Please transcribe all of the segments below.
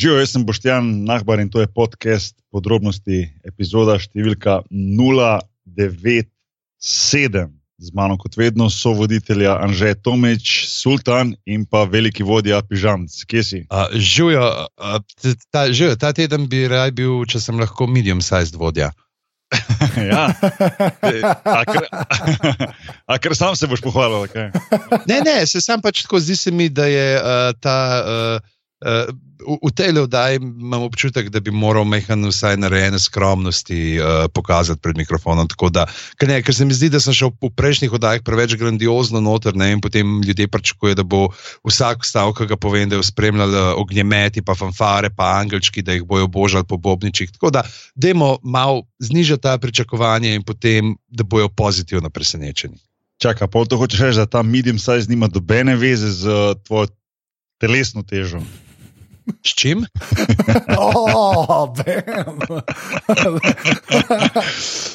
Živijo, jaz sem Boštjan Nahbar in to je podcast podrobnosti, epizoda številka 097. Z mano, kot vedno, so voditelja Anžej Tomeč, Sultan in pa veliki vodja Pižamc. Kje si? Živijo, ta, živijo, ta teden bi raj bil, če sem lahko medium-sized vodja. ja, a ker, a ker sam se boš pohvalil. Ne, ne, se sam pač tako zdi se mi, da je uh, ta. Uh, Uh, v, v tej oddaji imam občutek, da bi moral mehan vsaj narejene skromnosti uh, pokazati pred mikrofonom. Da, ker, ne, ker se mi zdi, da sem šel v prejšnjih oddajah preveč grandiozno noter ne, in potem ljudje pričakujejo, da bo vsak stavek, ki ga povem, da je spremljal ognjemeti, pa fanfare, pa angelčki, da jih bojo božali po bobničih. Tako da, dajmo malo znižati ta pričakovanja in potem, da bojo pozitivno presenečeni. Čakaj, pa to hočeš reči, da ta medium size nima dobene veze z uh, tvojo telesno težo. S čim? oh, oh,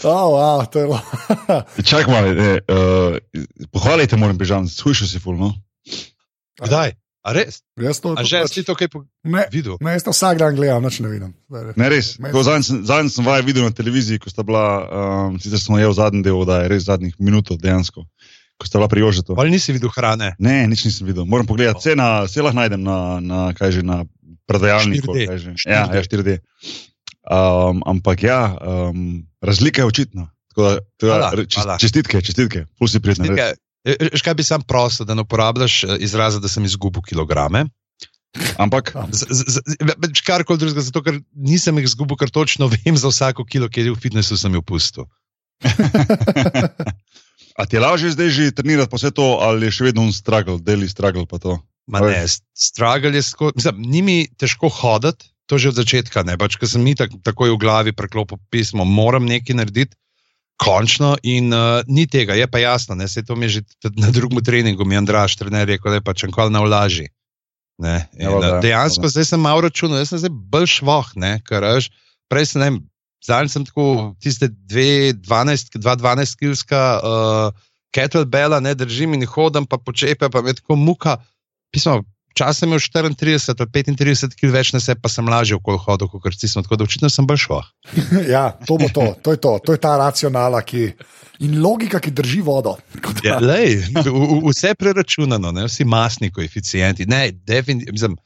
wow, to je bilo. Čakaj, malo, uh, pohvalite, moram bežati, slišiš si fulno. Kdaj? A res? Jaz to, A že si to kaj ne, videl? ne, jaz to vsak dan gledam, noč ne vidim. Ne, res. Zadnjič sem, zadnj sem vaj videl na televiziji, ko sta bila, um, sicer smo jeli zadnji del, da je res zadnjih minut dejansko. Ko sta bila pri Jožetu. Ali nisi videl hrane? Ne, nič nisem videl. Moram pogledati. Vse na, vse lahko najdem na, na, kaj že, na prodajalniku. 4D. kaj že. Ja, ja, 4D. Um, ampak ja, um, razlika je očitna. Tako Da, tako da, Hvala, čest, hvala. čestitke, čestitke, pol si pridna. res. Nekaj, veš, kaj bi sam prosil, da ne uporabljaš eh, izraza, da sem izgubil kilograme. Ampak, več Karkoli drugega, zato ker nisem jih izgubil, ker točno vem za vsako kilo, ki je v fitnessu sem jih pustil. a ti je lažje zdaj že trenirati pa vse to, ali je še vedno un struggle, deli struggle pa to? Ma ne, struggle je skoro. Ni mi težko hoditi, to že od začetka ne. Pač, ker sem mi tak, takoj v glavi preklopil pismo, moram nekaj narediti. Končno, in uh, ni tega, je pa jasno, ne, se to mi je že na drugem treningu, mi je Andraš, trener, rekel, da je pač enkoli na vlaži. Ne, in, Ja, valjda, uh, dejansko zdaj sem malo računal, jaz sem zdaj bolj švoh, ne, ker veš, prej sem, ne vem, zadnjič sem tako tiste dve 12, 2-12 kilska uh, kettlebella, ne držim in hodim, pa počepe, pa me tako muka. Pismo, čas sem imel 34 ali 35 kg več na sebi, pa sem lažje okoli hodil, kot smo, tako da očitno sem bolj švoh. ja, to bo to, to je to, to je ta racionala ki, in logika, ki drži vodo. Ja, lej, vse je preračunano, ne? vsi masni koeficienti. Ne, definitivno. mislim,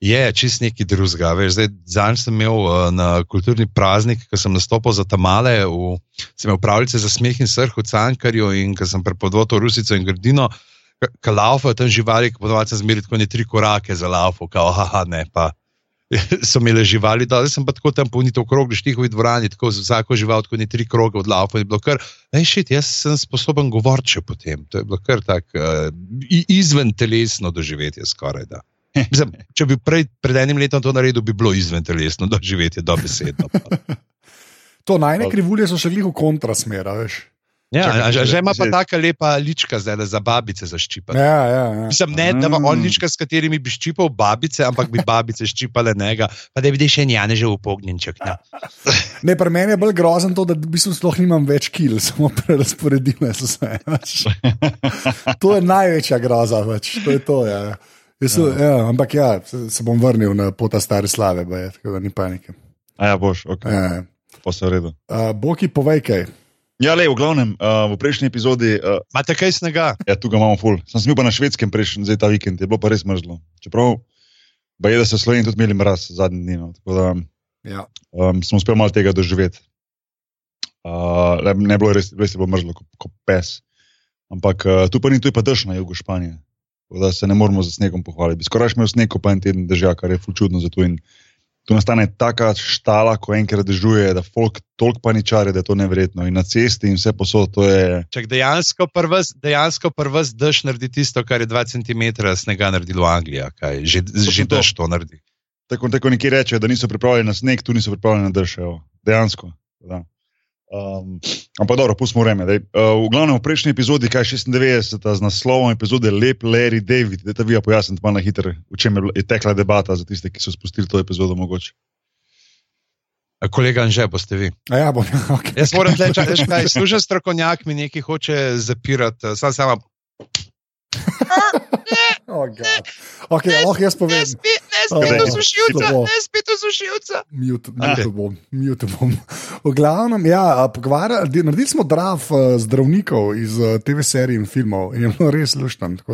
Je čist neki drugega. Zadnjič sem imel uh, na kulturni praznik, ko sem nastopil za tamale, v, sem imel pravljice za smeh in srh v Cankarju in ko sem prepodoval to rusico in grdino, ki laufajo tam živali, ki ponovadi zmeri tako ne tri korake za laufo, kao haha, ne pa. So imeli živali, da sem pa tako tam polnil krog, v štihovi dvorani, tako za vsako žival, tako ne tri kroge od laufa. In je bilo kar, ej, šit, jaz sem sposoben govoriti še potem. To je bilo kar tako uh, izven telesno doživetje, skoraj da. Mislim, če bi prej, pred enim letom to naredil, bi bilo izven telesno doživetje, dobesedno. To najne krivulje so še glih v kontrasmer, veš. Ja, Čakaj, a že, ima pa taka lepa lička zdaj za babice zaščipati. Ja, ja, ja. Mislim, ne, da ima on lička, s katerimi bi ščipal babice, ampak bi babice ščipale njega, pa da vidiš še njane že v pognjenček. Ja. Ne, pri meni je bolj grozen to, da v bistvu sploh nimam več kil, samo prerasporedile so se. To je največja groza, več. to je to. Ja. Jaz, ja. Ja, ampak ja, se, se bom vrnil na pota stare slave, baje, tako da ni panike. A ja, boš, ok, Ja. pa se v redu. Uh, Boki, povej kaj. Ja, le, v glavnem, uh, v prejšnji epizodi, uh, Imate kaj snega? ja, tu ga imamo ful. Sem smil pa na švedskem prejšnji, zdaj ta vikend, je bilo pa res mrzlo. Čeprav, pa je, da so v Sloveniji tudi imeli mraz zadnji dni. No, tako da Ja. um, smo uspeli malo tega doživeti. Uh, ne, ne bilo res, res je bilo mrzlo, kot ko pes. Ampak uh, tu pa ni, tu je pa dež na jugu Španije. Tako da se ne moramo za snegom pohvaliti. Skoraj imel sneg, ko pa en teden drža, kar je ful čudno za to. In tu nastane taka štala, ko enkrat dežuje, da folk toliko paničare, da je to neverjetno. In na cesti in vse posod, je. Čak dejansko prvs, dejansko prvs dež naredi tisto, kar je 2 cm snega naredilo v Angliji. a Kaj, že že to. dež to naredi. Tako, tako neki rečejo, da niso pripravljeni na sneg, tu niso pripravljeni na dež. evo. Dejansko. Da. Um, ampak dobro, pustimo vreme. daj. Uh, v glavnem, v prejšnji epizodi, kaj 96, z naslovom epizode Lep Larry David, da vi ja pojasnite malo na hitro, v čem je, bila- je tekla debata za tiste, ki so spustili to epizodo mogoče. A Kolega Anže, boste vi. A ja, bom, okay. Jaz moram reči, da služen strokovnjak mi nekaj hoče zapirati, sam sama. Oh, God. okay, lahko jaz povem. spet, ne spet do sušilca, slabo. ne spet do sušilca. Mute, mute bom, mute bom. V glavnem, ja, a, pogovarja- di- naredili smo drav uh, zdravnikov iz uh, TV serij in filmov in je bilo res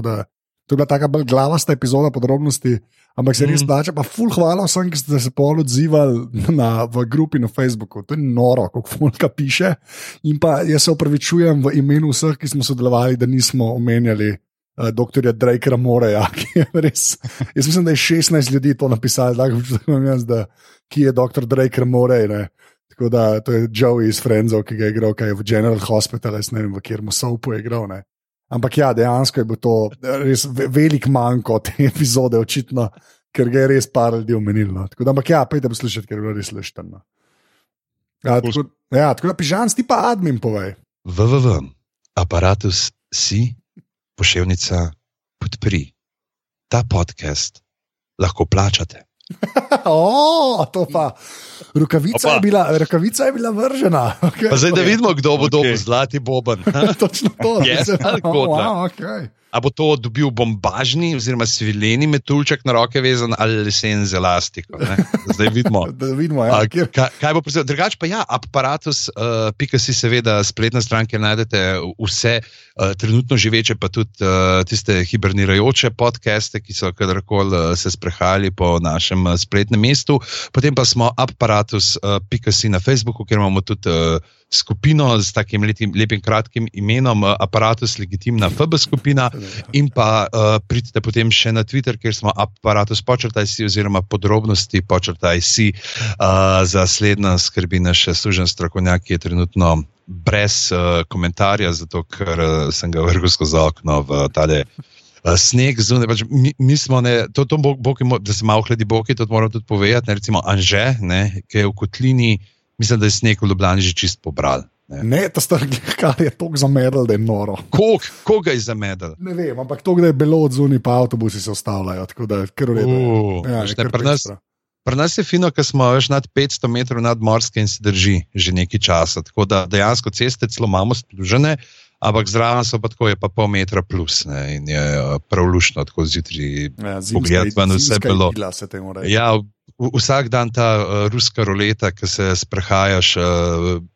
da To je bila taka bolj glavasta epizoda podrobnosti, ampak se res Mhm. plača. Pa ful hvala vsem, ki ste se pol odzivali na, v grupi na Facebooku. To je noro, kako Folka piše. In pa jaz se opravičujem v imenu vseh, ki smo sodelovali, da nismo omenjali uh, dr. Drakera Moreja, ki je res. Jaz mislim, da je 16 ljudi to napisali, tako občutek imam jaz, da ki je dr. Draker Morej. Ne? Tako da to je Joey iz Frenzov, ki ga je igral, kaj je v General Hospital, jaz ne vem, v kjer mu sopu je igral. Ne? Ampak ja, dejansko je bil to res ve- velik manjko te epizode, očitno, ker ga je res par ljudi omenilo. Da, ampak ja, pejte poslušati, ker je bilo res luštno. Ja, tako, ja, tako da, pižan, ti pa admin povej. www. Aparatus si, pošiljka, podpri. Ta podcast lahko plačate. o, to pa. Rokavica Opa. je, bila, rokavica je bila vržena. Okay. Pa zdaj, da vidimo, kdo bo Okej. dobil zlati boben. Točno to. Yes, oh, wow, okay. A bo to dobil bombažni, oziroma svileni metuljček na roke vezan ali lesen z elastiko. ne? Zdaj vidimo. Vidimo, ja, A, kaj, kaj bo prišel? Drugač pa ja, aparatus, uh, pika si seveda spletna stran, kjer najdete vse uh, trenutno živeče, pa tudi uh, tiste hibernirajoče podcaste, ki so kadarkoli uh, se sprehajali po našem uh, spletnem mestu. Potem pa smo aparatus, uh, pika si na Facebooku, kjer imamo tudi uh, skupino z takim lepim, lepim kratkim imenom uh, aparatus legitimna FB skupina. In pa uh, pridite potem še na Twitter, kjer smo aparatus počrtaj si, oziroma podrobnosti počrtaj si. Uh, za slednjo skrbi naš služen strokovnjak, ki je trenutno brez uh, komentarja, zato ker uh, sem ga vrgel skozi okno v tale. Uh, sneg zunaj, pač mi, mi smo, ne, to, to bo, boki, mo- da se malo hladi boki, to moram tudi povedati. Ne, recimo Anže, ne, ki je v kotlini, mislim, da je sneg v Ljubljani že čist pobral. Ne. ne, ta star, kar je tako zamedel, da je noro. Kog, koga je zamedel? Ne vem, ampak to, da je bilo od zunaj, pa avtobusi se ustavljajo. Tako da je kar v redu. Ja, veš, ne, pri nas. Pri nas je fino, ker smo več nad 500 metrov nadmorske in se drži že nekaj časa. Tako da dejansko ceste celo imamo splužene, ampak zraven so pa tako, je pa pol metra plus ne, in je eh, prav lušno, tako zjutraj. Ja, pogled ven, vse bilo. Ja, vsak dan ta uh, ruska roleta, ki se sprehajaš uh,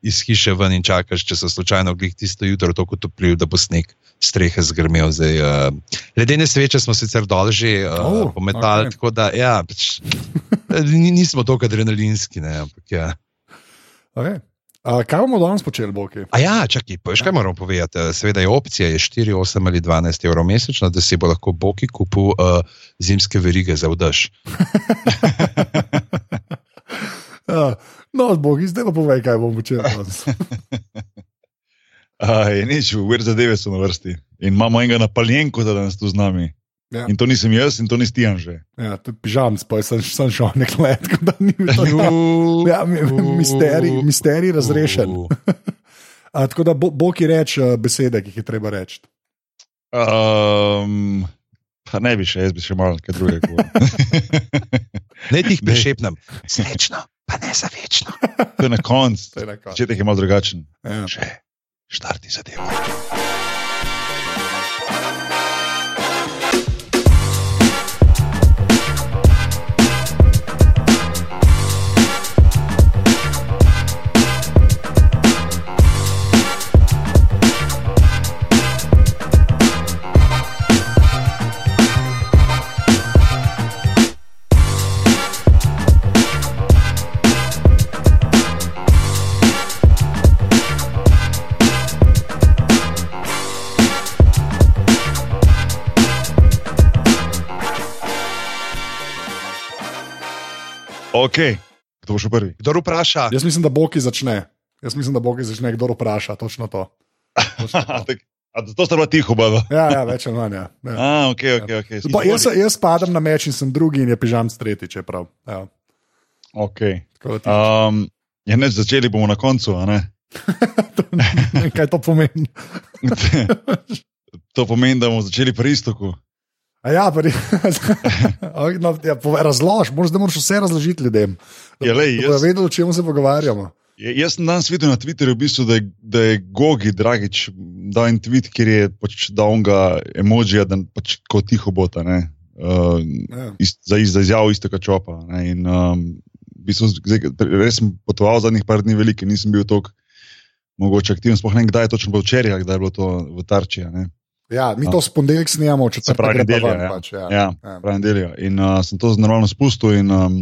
iz hiše ven in čakaš, če so slučajno glih tisto jutro tako topljiv, da bo sneg strehe zgrmel. Zdaj, uh, ledene sveče smo sicer dol že uh, Oh, pometali, okay. tako da ja, pač, ni- nismo tako adrenalinski. Ne, ampak, ja. Okay. A, kaj bomo danes počeli, Boki? A ja, čakaj, veš, kaj moram povedati? Eh, Seveda je opcija, je 4, 8 ali 12 evrov mesečno, da si bo lahko Boki kupil uh, zimske verige za vdaš. Ja, no, Boki, zdaj pa povej, kaj bomo počeli danes. Uh, je nič, uvir zadeve so na vrsti. In imamo enega napaljenko, da danes tu z nami. Ja. In to nisem jaz, in to nisi ti že. Ja, tudi pižam, spoj sem, sem šel nek let, tako da ni bilo to. Ja, mi- misterij, misterij razrešen. A, tako da bo, Boki reče uh, besede, ki jih je treba reči. Um, pa ne bi še, jaz bi še malo kaj drugega. govoril. Ne ti jih Ne. prešepnem. Srečno, pa ne za večno. to je na koncu. To je na koncu. Začetek je malo drugačen. Ja. Že štarti zadevo. Ok, kdo bo še prvi? Kdo vpraša? Jaz mislim, da Boki začne. Jaz mislim, da Boki začne, kdo vpraša. Točno to. Točno to. A to sta bila tiho, baba. Ja, ja, več ali manj. Ja. Ja. A, ok, ok. okay. Pa, jaz, jaz padam na meč in sem drugi, in je pižam tretji, čeprav. Ja. Okay. Um, ja, ne, začeli bomo na koncu. a ne? Kaj to pomeni? to pomeni, da bomo začeli pri istoku. A ja, pa, no, ja, povej, razlož, moraš, da moraš vse razložiti ljudem. Ja, lej, da bodo jaz- vedeli, o čem se pogovarjamo. Je- Jaz sem danes videl na Twitterju, v bistvu, da, je, da je Gogi Dragič dal en tweet, kjer je pač dal onega emojija, da pač kot tiho bota. Ne? Uh, Ja. ist, za, iz- za izjavo istega čopa. Ne? In, um, v bistvu, zdaj, res sem potoval zadnjih par dni veliko, nisem bil tako mogoče aktiven. Sploh ne vem, kdaj je točno bilo včeraj, kdaj je bilo to v Tarči. ne. Ja, mi to s ponedeljek snijamo, če Se pravi, nedelja, ja. Pač, ja. Ja, Ja. pravi nedeljo. In uh, sem to normalno spustil. In, um,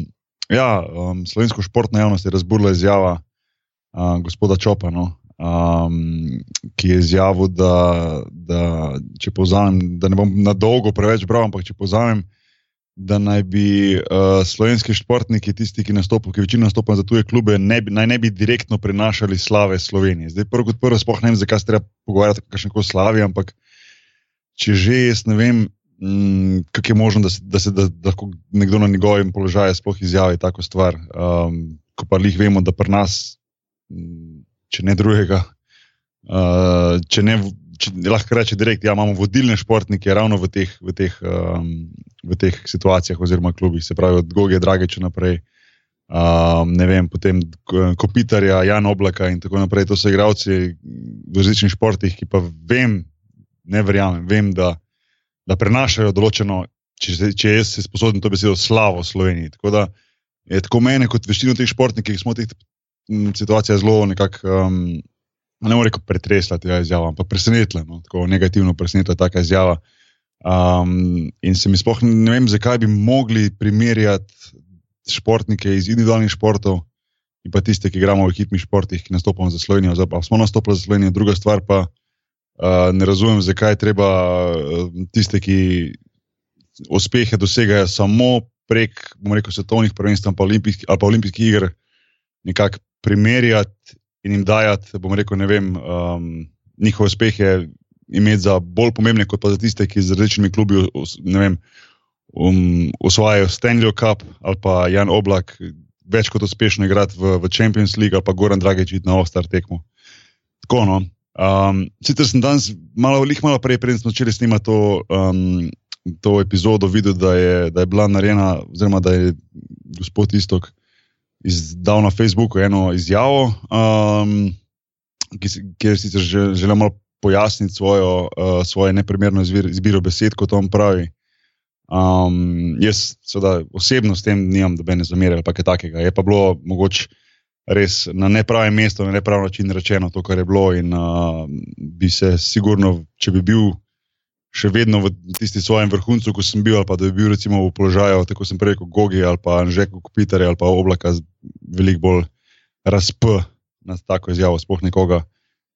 ja, um, slovensko športno javnost je razburila izjava uh, gospoda Čopa, no, um, ki je izjavil, da, da če povzamem, da ne bom na dolgo preveč bral, ampak če povzamem. Da naj bi uh, slovenski športniki, tisti, ki nastopajo, ki večino nastopajo za tuje klube, ne bi, naj ne bi direktno prinašali slave Slovenije. Zdaj, prvo kot prvo, sploh ne vem, zakaj se treba pogovarjati o kakšni koli slavi, ampak če že jaz ne vem, mm, kako je možno, da se, da se da, da nekdo na njegovem položaju sploh izjavi tako stvar. Um, ko pa jih vemo, da pri nas, mm, če ne drugega, uh, če ne. Če lahko reče direkt, da ja, imamo vodilne športnike ravno v teh, v, teh, um, v teh situacijah, oziroma klubih, se pravi od Goge Drageča naprej, um, ne vem, potem Kopitarja, Jan Oblaka in tako naprej. To so igralci v različnih športih, ki pa vem, ne verjamem, vem, da, da prenašajo določeno, če, če jaz se sposoben to besedo, slavo Sloveniji. Tako da je tako mene, kot večino teh športnikov, ki smo teh situacijah zelo nekako. Um, ne morem reči pretresla ta izjava, ampak presenetila, no, tako negativno presenetila ta izjava. Um, in se mi sploh ne vem, zakaj bi mogli primerjati športnike iz individualnih športov in pa tiste, ki igramo v ekipnih športih, ki nastopamo za Slovenijo. Zdaj pa smo nastopili za Slovenijo, druga stvar pa uh, ne razumem, zakaj je treba uh, tiste, ki uspehe dosegajo samo prek, rekel, svetovnih prvenstv ali pa olimpijskih, ali pa olimpijskih iger, nekako primerjati in jim dajati, bom rekel, ne vem, um, njihove uspehe imeti za bolj pomembne, kot pa za tiste, ki z različnimi klubi vem, um, osvajajo Stanley Cup ali pa Jan Oblak več kot uspešno igrati v, v Champions League ali pa Goran Dragič na All-Star tekmo. Tako no. Um, sicer sem danes malo, malo prej, preden smo začeli snemati to, um, to epizodo, videl, da je, da je bila narejena, oziroma da je gospod Istok izdal na Facebooku eno izjavo, um, ki, si- kjer sicer že- želim malo pojasniti svojo, uh, svoje neprimerno izbir, izbiro besed, kot on pravi. Um, jaz, seveda, osebno s tem nimam dobene zamere ali pa kaj takega. Je pa bilo mogoče res na nepravem mestu, na nepravi način rečeno to, kar je bilo. In uh, bi se sigurno, če bi bil še vedno v tisti svojem vrhuncu, ko sem bil, ali pa da bi bil recimo v položaju, tako sem prej rekel, Gogi ali pa Anžeko Kopitarja ali pa Oblaka, veliko bolj razp na tako izjavo, sploh nekoga,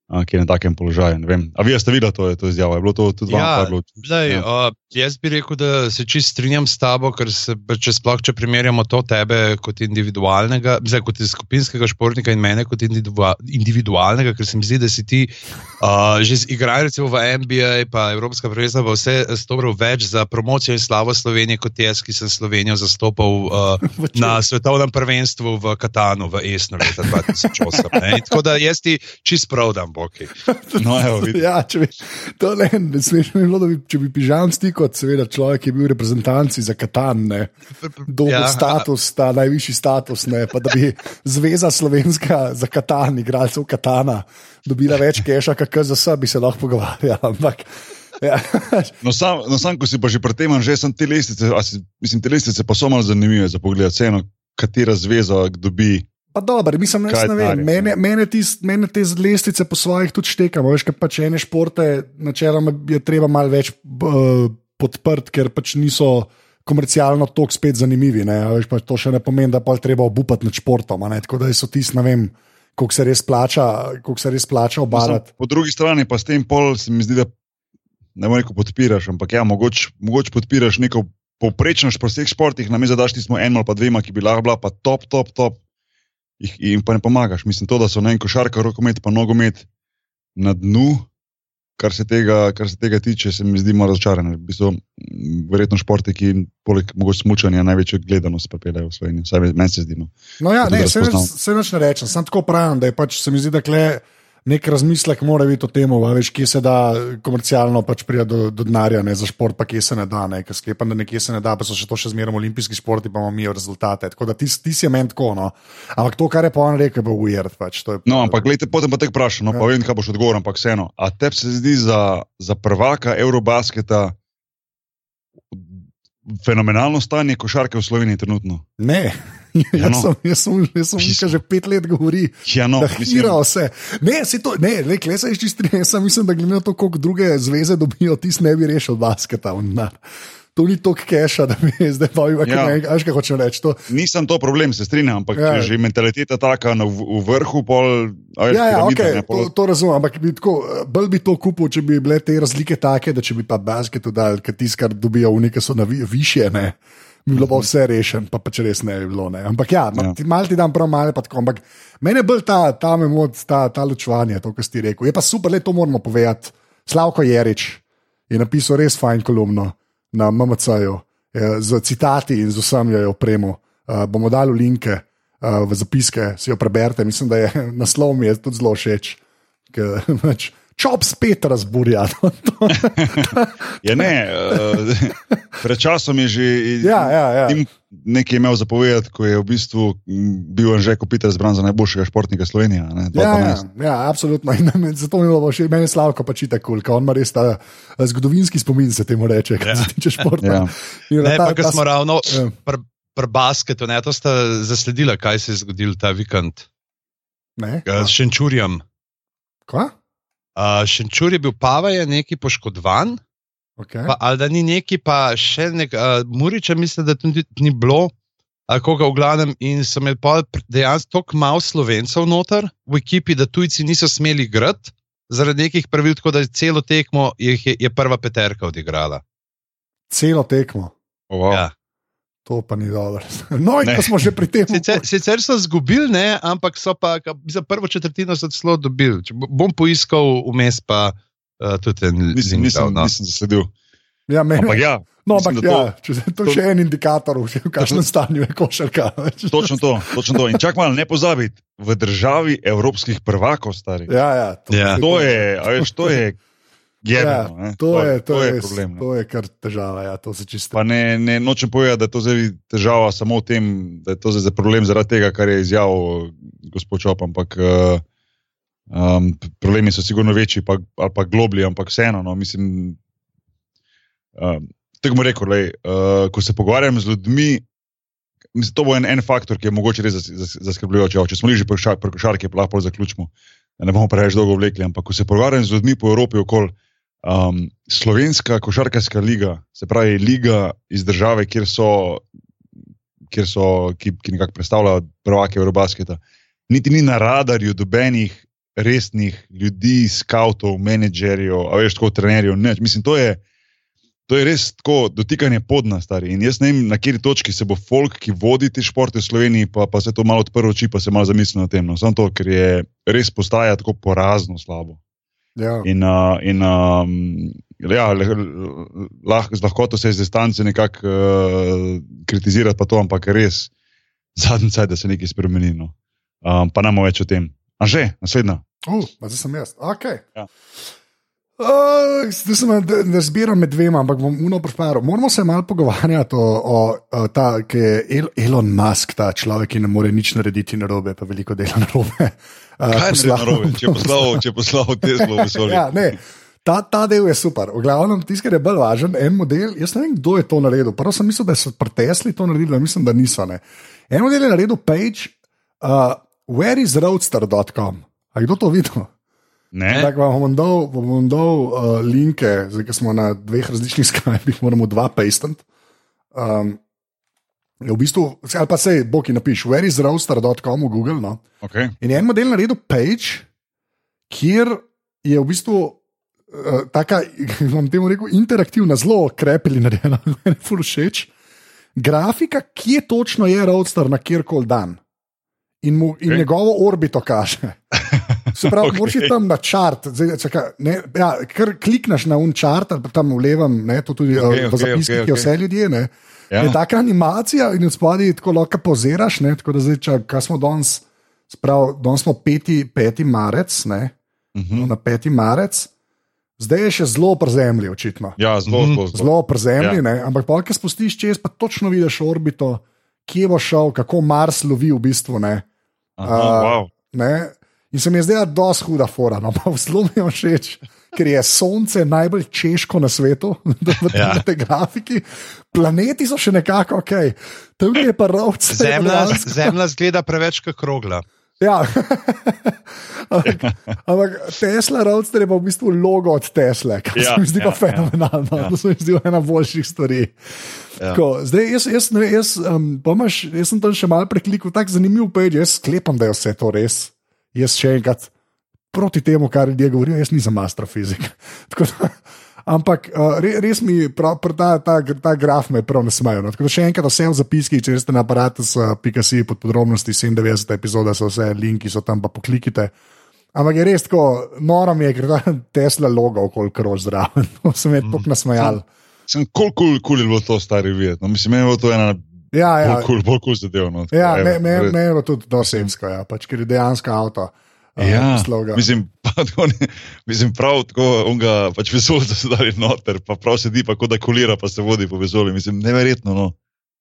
ki je na takem položaju. Ne vem. A vi ste videli to, to izjavo? Je bilo to tudi vam? Ja, je bilo? Lej, Ja. uh, jaz bi rekel, da se čist strinjam s tabo, ker se, če sploh če primerjamo to tebe kot individualnega, zdaj kot skupinskega športnika in mene kot individua- individualnega, ker se mi zdi, da si ti uh, že z igralci v NBA, pa Evropska prvenstva, pa vse stobral več za promocijo in slavo Slovenije kot jaz, ki sem Slovenijo zastopal uh, na svetovnem prvenstvu v Katanu v Esnu leta 2008. ne. Tako da jaz ti čist prav dam, Boki. No, evo, ja, če bi, to ne, ne smeš mi bilo, da bi, če bi pižam stik kot seveda človek, ki je bil v reprezentanci za Katan, ne, dobil ja. Status, ta najvišji status, ne, pa da bi Zveza slovenska za Katan, igralcev Katana, dobila več keša, kakor za sebe, bi se lahko pogovarjala. Ampak, ja, No, sam, no, sam, ko si pa že pri tem, že sem te lestvice, a si, mislim, te lestvice pa so malo zanimive za pogled, vseeno, katera zveza dobi. Pa dobro, mislim, Kaj ne vem. Mene, mene, mene te lestvice po svojih tudi štekamo. Veš, ker pač ene športe, načeloma je treba malo več uh, podprt, ker pač niso komercialno tako spet zanimivi. Veš, pač to še ne pomeni, da pa je treba obupati nad športom. Tako da so tisti, ne vem, koliko se res plača, koliko se res plača obarati. po drugi strani pa s tem pol se mi zdi, da ne moreš podpiraš, ampak ja, mogoče mogoč podpiraš neko povprečno po vseh športih, na mestu daš ti smo eno ali pa dvema, ki bi lahko bila pa top, top, top, jih, jim pa ne pomagaš. Mislim, to, da so ne en košarka, rokomet pa nogomet na dnu. Kar se, tega, kar se tega tiče, se mi zdi malo razočarano. V bistvu, verjetno športi, ki poleg mogoče smučanja največjo gledanost pripeljejo v Slovenijo. Vsaj meni se zdi. No. No, ja, Tudi ne, se, se nič ne rečem, samo tako pravim, da je pač se mi zdi, da kle, nek razmislek mora biti o tem, veš, kje se da komercialno pač priti do, do denarja ne, za šport, pa kje se ne da. Ne, sklepam, da nekje se ne da, pa so še to še zmeraj olimpijski športi, pa imamo mi rezultate. Tako da ti, ti si meni tako. No. Ampak to, kar je pa on rekel, je bilo ujerd. Pač, je, no, ampak gledaj, potem pa te vprašam, no, ja. pa vem, kaj boš odgovoril, ampak vseeno. A tebi se zdi za, za prvaka Eurobasketa? Fenomenalno stanje košarke v Sloveniji trenutno. Ne. Ja, no. Jaz sem, jaz sem, jaz sem že pet let govoril, ja, no, da hira vse. Ne, to, ne, le, le, se čistri, jaz mislim, da glede na to, koliko druge zveze dobijo, ti ne bi rešil basketa. To ni toliko keša, da bi zdaj pa videl, ja. kaj hočeš reči. To... Nisem to problem, se strinjam, ampak ja. že mentaliteta taka na, v, vrhu. Pol, veš, ja, ja okay, ne, pol... to, to razumem, ampak bi tako, bolj bi to kupil, če bi bile te razlike take, da če bi pa basket dal, ker tisti, kar dobijo v neke so na vi, više. Ne. Bi bilo pa vse rešeno, pa, pa če res ne bi bilo. Ne. Ampak ja, ja. malo ti dam prav, malo pa tako. Ampak meni je bolj ta, ta memod, ta, ta ločevanje, to, kar si rekel. Je pa super, le to moramo povedati. Slavko Jerič je napisal res fajn kolumno na MMC-ju z citati in z vsem jo opremo. Uh, bomo dali linke uh, v zapiske, si jo preberete. Mislim, da je naslov mi je tudi zelo všeč. Čop spet razburja. ja, ne, uh, pred časom je že ja, ja, ja. Nekaj imel zapovedati, ko je v bistvu bil že Kopitar zbran za najboljšega športnika Slovenije. Ja, ja, ja, absolutno. In zato mi je bilo še meni slavko, pa čita kul, cool, on ima res ta zgodovinski spomin, se temu reče, kar ja. se tiče športa. Ja. Ne, ta, pa, ta, smo ravno ja. pri pr basketu, ne, to ste zasledili, kaj se je zgodilo ta vikend. Ne, s Šenčurjem. Kaj? Uh, Šenčur je bil Pavaj, neki poškodovan. Okay. Pa, ali da ni neki, pa še nek, uh, Muriča, mislim, da tudi ni bilo, ali koga v glavnem. In so imeli dejansko tako malo slovencev noter v ekipi, da tujci niso smeli igrati zaradi nekih pravil, tako da je celo tekmo je, je prva peterka odigrala. Celo tekmo. Wow. ja. To pa ni dobro. No, in ko smo že pri tem. Sicer, sicer so izgubili, ampak so pa za prvo četrtino zelo dobili. Če bom poiskal vmes, pa uh, tudi en nisem, nisem, no. nisem zasledil. Ja, meni, ampak ja. No, ampak ja, če je to, to še en indikator, v kakšnem stanju je košarka. Točno to, točno to. In čak malo ne pozabiti, v državi evropskih prvakov, stari. Ja, ja, to, ja. to je, veš, to je Jebeno, ja, to, je, to, to, je, je problem, to je kar težava. Ja, to ne, ne nočem povedati, da je to težava samo v tem, da je to zdaj problem zaradi tega, kar je izjavil gospod Čop. Ampak uh, um, problemi so sigurno večji pa, ali pa globlji, ampak vseeno. No, mislim, um, tako bom rekel, lej, uh, ko se pogovarjam z ljudmi. Mislim, to bo en, en faktor, ki je mogoče res zaskrbljujoč. Če smo že pri košarki, lahko zaključimo, da ne bomo preveč dolgo vlekli. Ampak, ko se pogovarjam z ljudmi po Evropi, okoli, Um, slovenska košarkarska liga, se pravi, liga iz države, kjer so, kjer so ki, ki nekako predstavljajo prvake Eurobasketa, niti ni na radarju dobenih resnih ljudi, skavtov, menedžerjev, a veš, tako trenerjev. Neč. Mislim, to je, to je res tako dotikanje podna, stari. In jaz ne vem, na kateri točki se bo folk, ki vodi te športe v Sloveniji, pa, pa se to malo odprlo oči, pa se malo zamisli na tem. No. Samo to, ker je res postaja tako porazno slabo. Ja. In, uh, in um, ja, lahko z lahkoto se iz distance nekako uh, kritizirati, pa to, ampak res zadnji čas, da se nekaj spremeni. No. Um, pa nam več o tem. A že, naslednja. Uh, zdaj sem jaz. Okay. Ja. Uh, zdaj sem ne zbiral med dvema, ampak bom uno pripravil. Moramo se malo pogovarjati o, o, o ta, ki je Elon Musk, ta človek, ki ne more nič narediti na robe, pa veliko dela na robe. Uh, Kaj je narobe, če poslal, če poslal te visoke? ja, ta, ta del je super. V glavnem, tisti, ki je bolj važen, en model. Jaz ne vem, kdo je to naredil. Prvo sem mislil, da so pretesli to naredili, mislim, da niso. Ne. En model je naredil page, uh, whereisroadster.com. A kdo to videl? Tako vam bom dal, bom dal uh, linke, zdaj smo na dveh različnih skajpih, moramo dva pastati. Um, v bistvu, ali pa se, boki napiš, whereisroaster.com v Google. No? Okay. In en model naredil page, kjer je v bistvu uh, taka, vam temu rekel, interaktivna, zelo krepili narejena, meni je všeč. Grafika, kje točno je roadster na kjerkoli dan. In, mu, in okay. njegovo orbito kaže. Se pravi, okay. moraš tam na ne, ja, kar klikneš na un čart, ali pa tam v levem, ne, to tudi okay, v zapiskih, okay, okay. vse ljudje. Ne, ja. Je taka animacija in od spodaj tako lahko poziraš. Ne, tako da zdaj, če, kaj smo danes, sprav, danes smo 5. marec, ne, Mhm. na 5. marec, zdaj je še zelo pri zemlji, očitno. Ja, zelo, Mhm. zelo, zelo. Zelo pri zemlji, Ja. ja. ampak pa, ki spustiš čez, pa točno vidiš orbito, kje bo šel, kako Mars lovi v bistvu. Ne? Aha, A, wow. Ne? In se mi je zdela dosti huda fora, no pa zelo mi je všeč, ker je Sonce najbolj češko na svetu, v Ja. tej grafiki. Planeti so še nekako ok, tam je pa rovc. Zemlja, zemlja zgleda preveč kot krogla. Ja. ampak, ampak Tesla Roadster je pa v bistvu logo od Tesle, kar Ja, se mi zdi pa ja, fenomenalno. ja. To se mi zdi ena boljših stvari. Ja. Tako, zdaj, jaz, jaz, ne, jaz, um, pa imaš, jaz sem tam še malo preklikal, tako zanimiv page, jaz sklepam, da je vse to res. Jaz še enkrat proti temu, kar ljudje govorijo, jaz nisem astrofizik. Tako da, Ampak uh, re, res mi prav, prav ta, ta, ta graf me prav ne smejo. No. Tako da še enkrat vse v zapiskih, če ste na aparatu, pika si pod podrobnosti 97. epizoda, so vse linki, so tam pa poklikite. Ampak je res tako, noro mi je, ker ta Tesla logo okoli krož zraven. To se mi je tako nasmejal. Sem kul, kul, kul je bilo to stari videti. No, mislim, meni je bilo to ena Ja, ja. bolj kul, bolj kul zadev. No. Ja, me, me, me je bilo tudi dosemsko, ja, pač, ker je dejansko avto. uh, Ja, sloga. mislim, pa, tako, ne, mislim, prav tako, on ga pač vesolce so dali noter, pa prav sedi, pa kot da kolira, pa se vodi po vesolju. Mislim, neverjetno. No.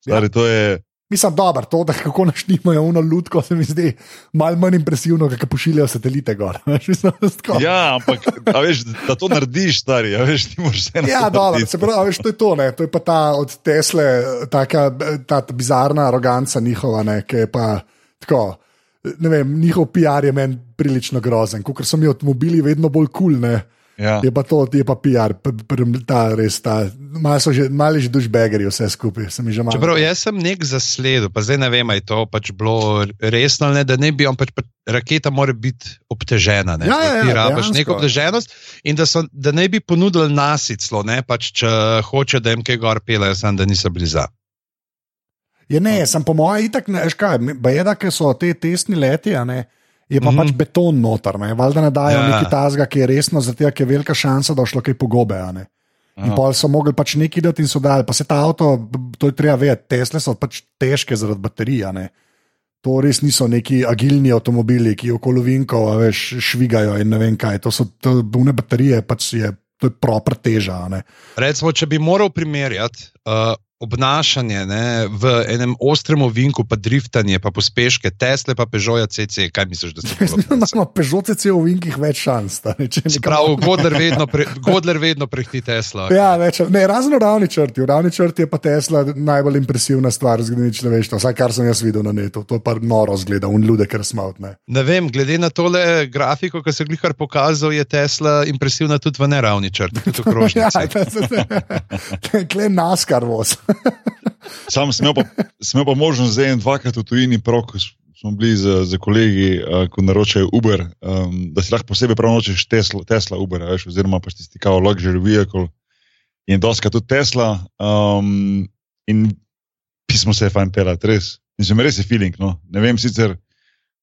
Stari, to je, Mislim, dobro, to, da kako naštimajo uno lutko, se mi zdi malo manj impresivno, kako pošiljajo satelite gor. mislim, ja, ampak a veš, da to narediš, stari, veš, ti moraš vse Ja, dobro, se pravi, veš, to je to, ne? to je pa ta od Tesle, taka, ta bizarna aroganca njihova, ne, ki je pa tako. Ne vem, njihov PR je meni prilično grozen, ker so mi avtomobili vedno bolj kul, cool, Ja. je pa to, je pa PR, ta res ta, malo so že, malo že dušbegeri vse skupaj, se mi že malo. Čeprav jaz sem nek zasledil, pa zdaj ne vem, ali je to pač bilo resno ali ne, da ne bi on pač, pač raketa mora biti obtežena. Ne, Ja, ja, ja, ti rabiš neko obteženost in da, so, da ne bi ponudili nasiclo, ne pač, če hoče, da jim kaj gor pelejo, sam da niso blizu. Je ne, sem po mojem itak, ne, veš kaj, ba je da, ker so te testni leti, a ne. Je pa mm. -hmm. pač beton noter, ne? valjda ne dajo Ja. ja. neki tazga, ki je resno, zato je velika šansa, da bo šlo kaj pogobe. In Aha. pol so mogli pač neki dati in so dali, pa se ta avto, to je treba vedeti, Tesle so pač težke zaradi baterij. a ne. To res niso neki agilni avtomobili, ki okolo vinkov a veš, švigajo in ne vem kaj. To so bune baterije, pač je, to je proper teža. ne. Recimo, če bi moral primerjati uh, obnašanje ne, v enem ostrem ovinku, pa driftanje, pa pospeške, Tesla, pa Peugeot CC, kaj misliš, da se da bo? ima Peugeot CC v vinkih več šans. Prav, Godler vedno, pre, Godler vedno prehiti Tesla. Ja, več, ne, razen v ravni črti. V ravni črti je pa Tesla najbolj impresivna stvar v zgodovini človeštva, vsaj kar sem jaz videl na netu. To pa noro zgleda, un ljudek, ker smavtne. Ne vem, glede na tole grafiko, ki se je glihar pokazal, je Tesla impresivna tudi v neravni črti, tudi v Ja, krožnici. kle naskar voz. Sam sem imel pa, sem imel pa možnost zdaj dvakrat v tujini, prav ko smo bili z, z kolegi, uh, ko naročajo Uber, um, da si lahko posebej prav nočeš Tesla, Tesla Uber, veš, oziroma pač tisti kao luxury vehicle. In doska tudi Tesla. Um, in pismo se je fajn pelati, res. In sem res je feeling. No. Ne vem sicer,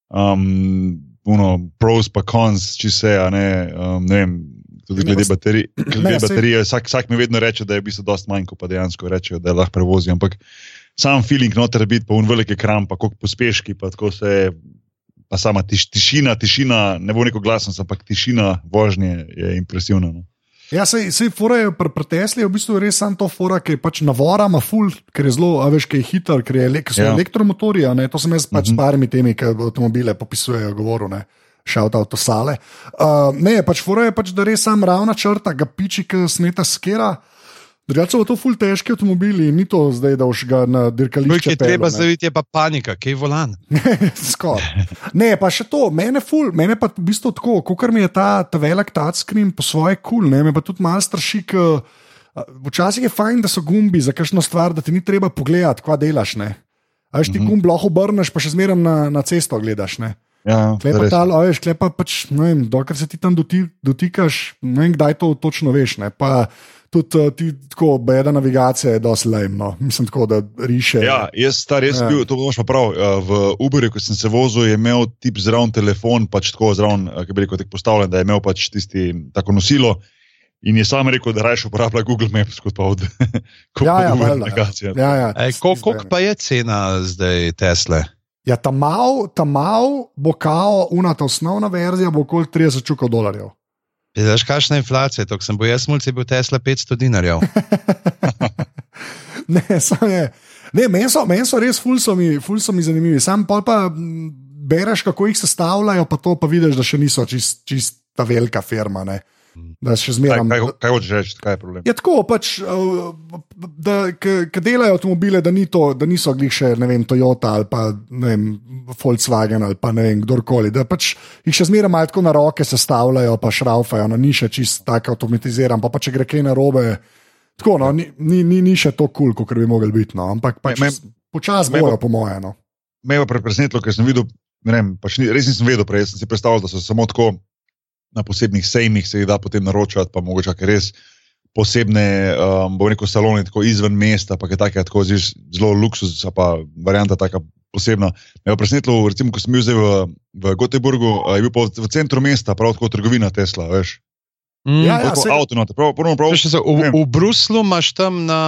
um, uno, pros pa cons, če se, a ne, um, ne vem. Tudi glede baterij, glede Ne, baterije, vsak, vsak mi vedno reče, da je v bistvu dosti manj, kot pa dejansko rečejo, da lahko prevozi. Ampak sam feeling noter biti, pa un velik ekran, pa koliko pospeški, pa tako se. Pa sama tiš, tišina, tišina, ne bo neko glasnost, ampak tišina vožnje je impresivna. No. Ja, sej, sej fora je pri, pri Tesli je v bistvu res samo to fora, ki je pač navora, ima full, ker je zelo, a veš, ki je hiter, ker, je, ele- ker so Ja. elektromotorji, to sem jaz pač Mhm. s parimi temi, ki avtomobile popisujejo, govoril, ne. Šel ta avtosale. Uh, ne, pač fora je pač, da res sam ravna črta, ga piči, ki sneta skera. Drugače so to ful težki avtomobili, ni to zdaj, da už ga na Kaj dirkališče je treba ne. zaviti, je pa panika, kaj je volan. Skoraj. Ne, pa še to, mene, ful, mene pa v bistvu tako, kot mi je ta, ta velik touchscreen po svoje kul, cool, me pa tudi malo straši. K, a, včasih je fajn, da so gumbi za kakšno stvar, da ti ni treba pogledati, kva delaš. Ne? A veš, ti Mhm. gumb lahko obrneš, pa še zmeraj na, na cesto gledaš. Ne? Ja, Klepa res. ta, a veš, klepa pač, ne vem, dokler se ti tam doti, dotikaš, ne vem, kdaj to točno veš. Ne? Pa tudi uh, ti, tako, beda navigacija je dosti lajmno, mislim tako, da riše. Ja, jaz star res Ja. bil, to boš pa prav. uh, V Uberju, ko sem se vozil, je imel tip zraven telefon, pač tako zraven, uh, ki bi rekel, postavljen, da je imel pač tisti tako nosilo. In je sam rekel, da raje uporablja Google Maps kot pa od Ja, pa ja, valjda, ja. navigacija. ja, ja, Koliko pa je cena zdaj Tesle? Ja, ta mal, ta mal bo kao, unata osnovna verzija bo okoli 30 čukov dolarjev. Veš, kakšna je inflacija, to sem bil jaz, mulci bil Tesla 500 dinarjev. ne, samo je. Ne, meni so, men so res, ful so, mi, ful so mi zanimivi. Sam pa, pa bereš, kako jih sestavljajo, pa to pa vidiš, da še niso čist, čist ta velika firma. Ne. Da še zmeraj. kaj, kaj hočeš reči, kaj je problem? Je tako, pač, uh, da ki delajo avtomobile, da, ni to, da niso glih še ne vem, Toyota ali pa vem, Volkswagen ali pa ne vem, kdorkoli. Da pač jih še zmeraj malo tako na roke sestavljajo, pa šraufajo, no, ni še čist tako avtomatiziran. Pa, pa če gre kaj na robe, tako, no, ni, ni, ni, ni še to kul, cool, kot bi mogli biti. No, ampak pač, počasi bojo, po mojem. No. Me je pa presenetilo, ker sem videl, ne vem, pač ni, res nisem vedel prej, sem si predstavljal, da so samo tako na posebnih sejmih se jih da potem naročati, pa mogoče kaj res posebne, um, bom rekel, salone, tako izven mesta, pa kaj takega, tako zelo, zelo luksuz, a pa varianta taka posebna. Me je presenetilo, recimo, ko sem bil zdaj v, v Göteborgu, je bil pa v centru mesta, prav tako trgovina Tesla, veš. Mm, Ja, ja, Tako saj- avto, noter, prav, prav, prav, so, v, v Bruslu imaš tam na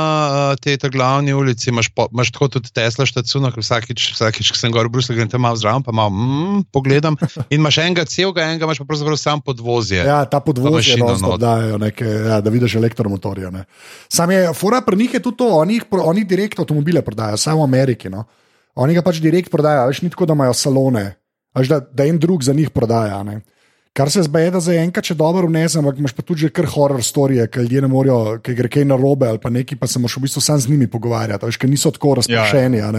uh, tej ta glavni ulici, imaš, po, imaš tako tudi Tesla štacuno, ker vsakič, vsakič, ko sem gor v Bruslu, grem tam malo zraven, pa malo mm, pogledam. In imaš enega celega, enega imaš pa pravzaprav sam podvozje. Ja, ta podvozje not. dajo, neke, ja, da vidiš elektromotorje. Ne. Sam je, fora pri njih je tudi to, oni, oni direkt avtomobile prodajajo, samo v Ameriki. No. Oni ga pač direkt prodajajo, veš, ni tako, da imajo salone, veš, da, da en drug za njih prodaja. Ne. Kar se zbeje, da za enkrat, če dobro vnesem, ampak imaš pa tudi že kar horror storije, ki ljudje ne morejo, ki gre kaj na robe ali pa neki, pa se moraš v bistvu sam z njimi pogovarjati, veš, ker niso tako razpršeni. Ja,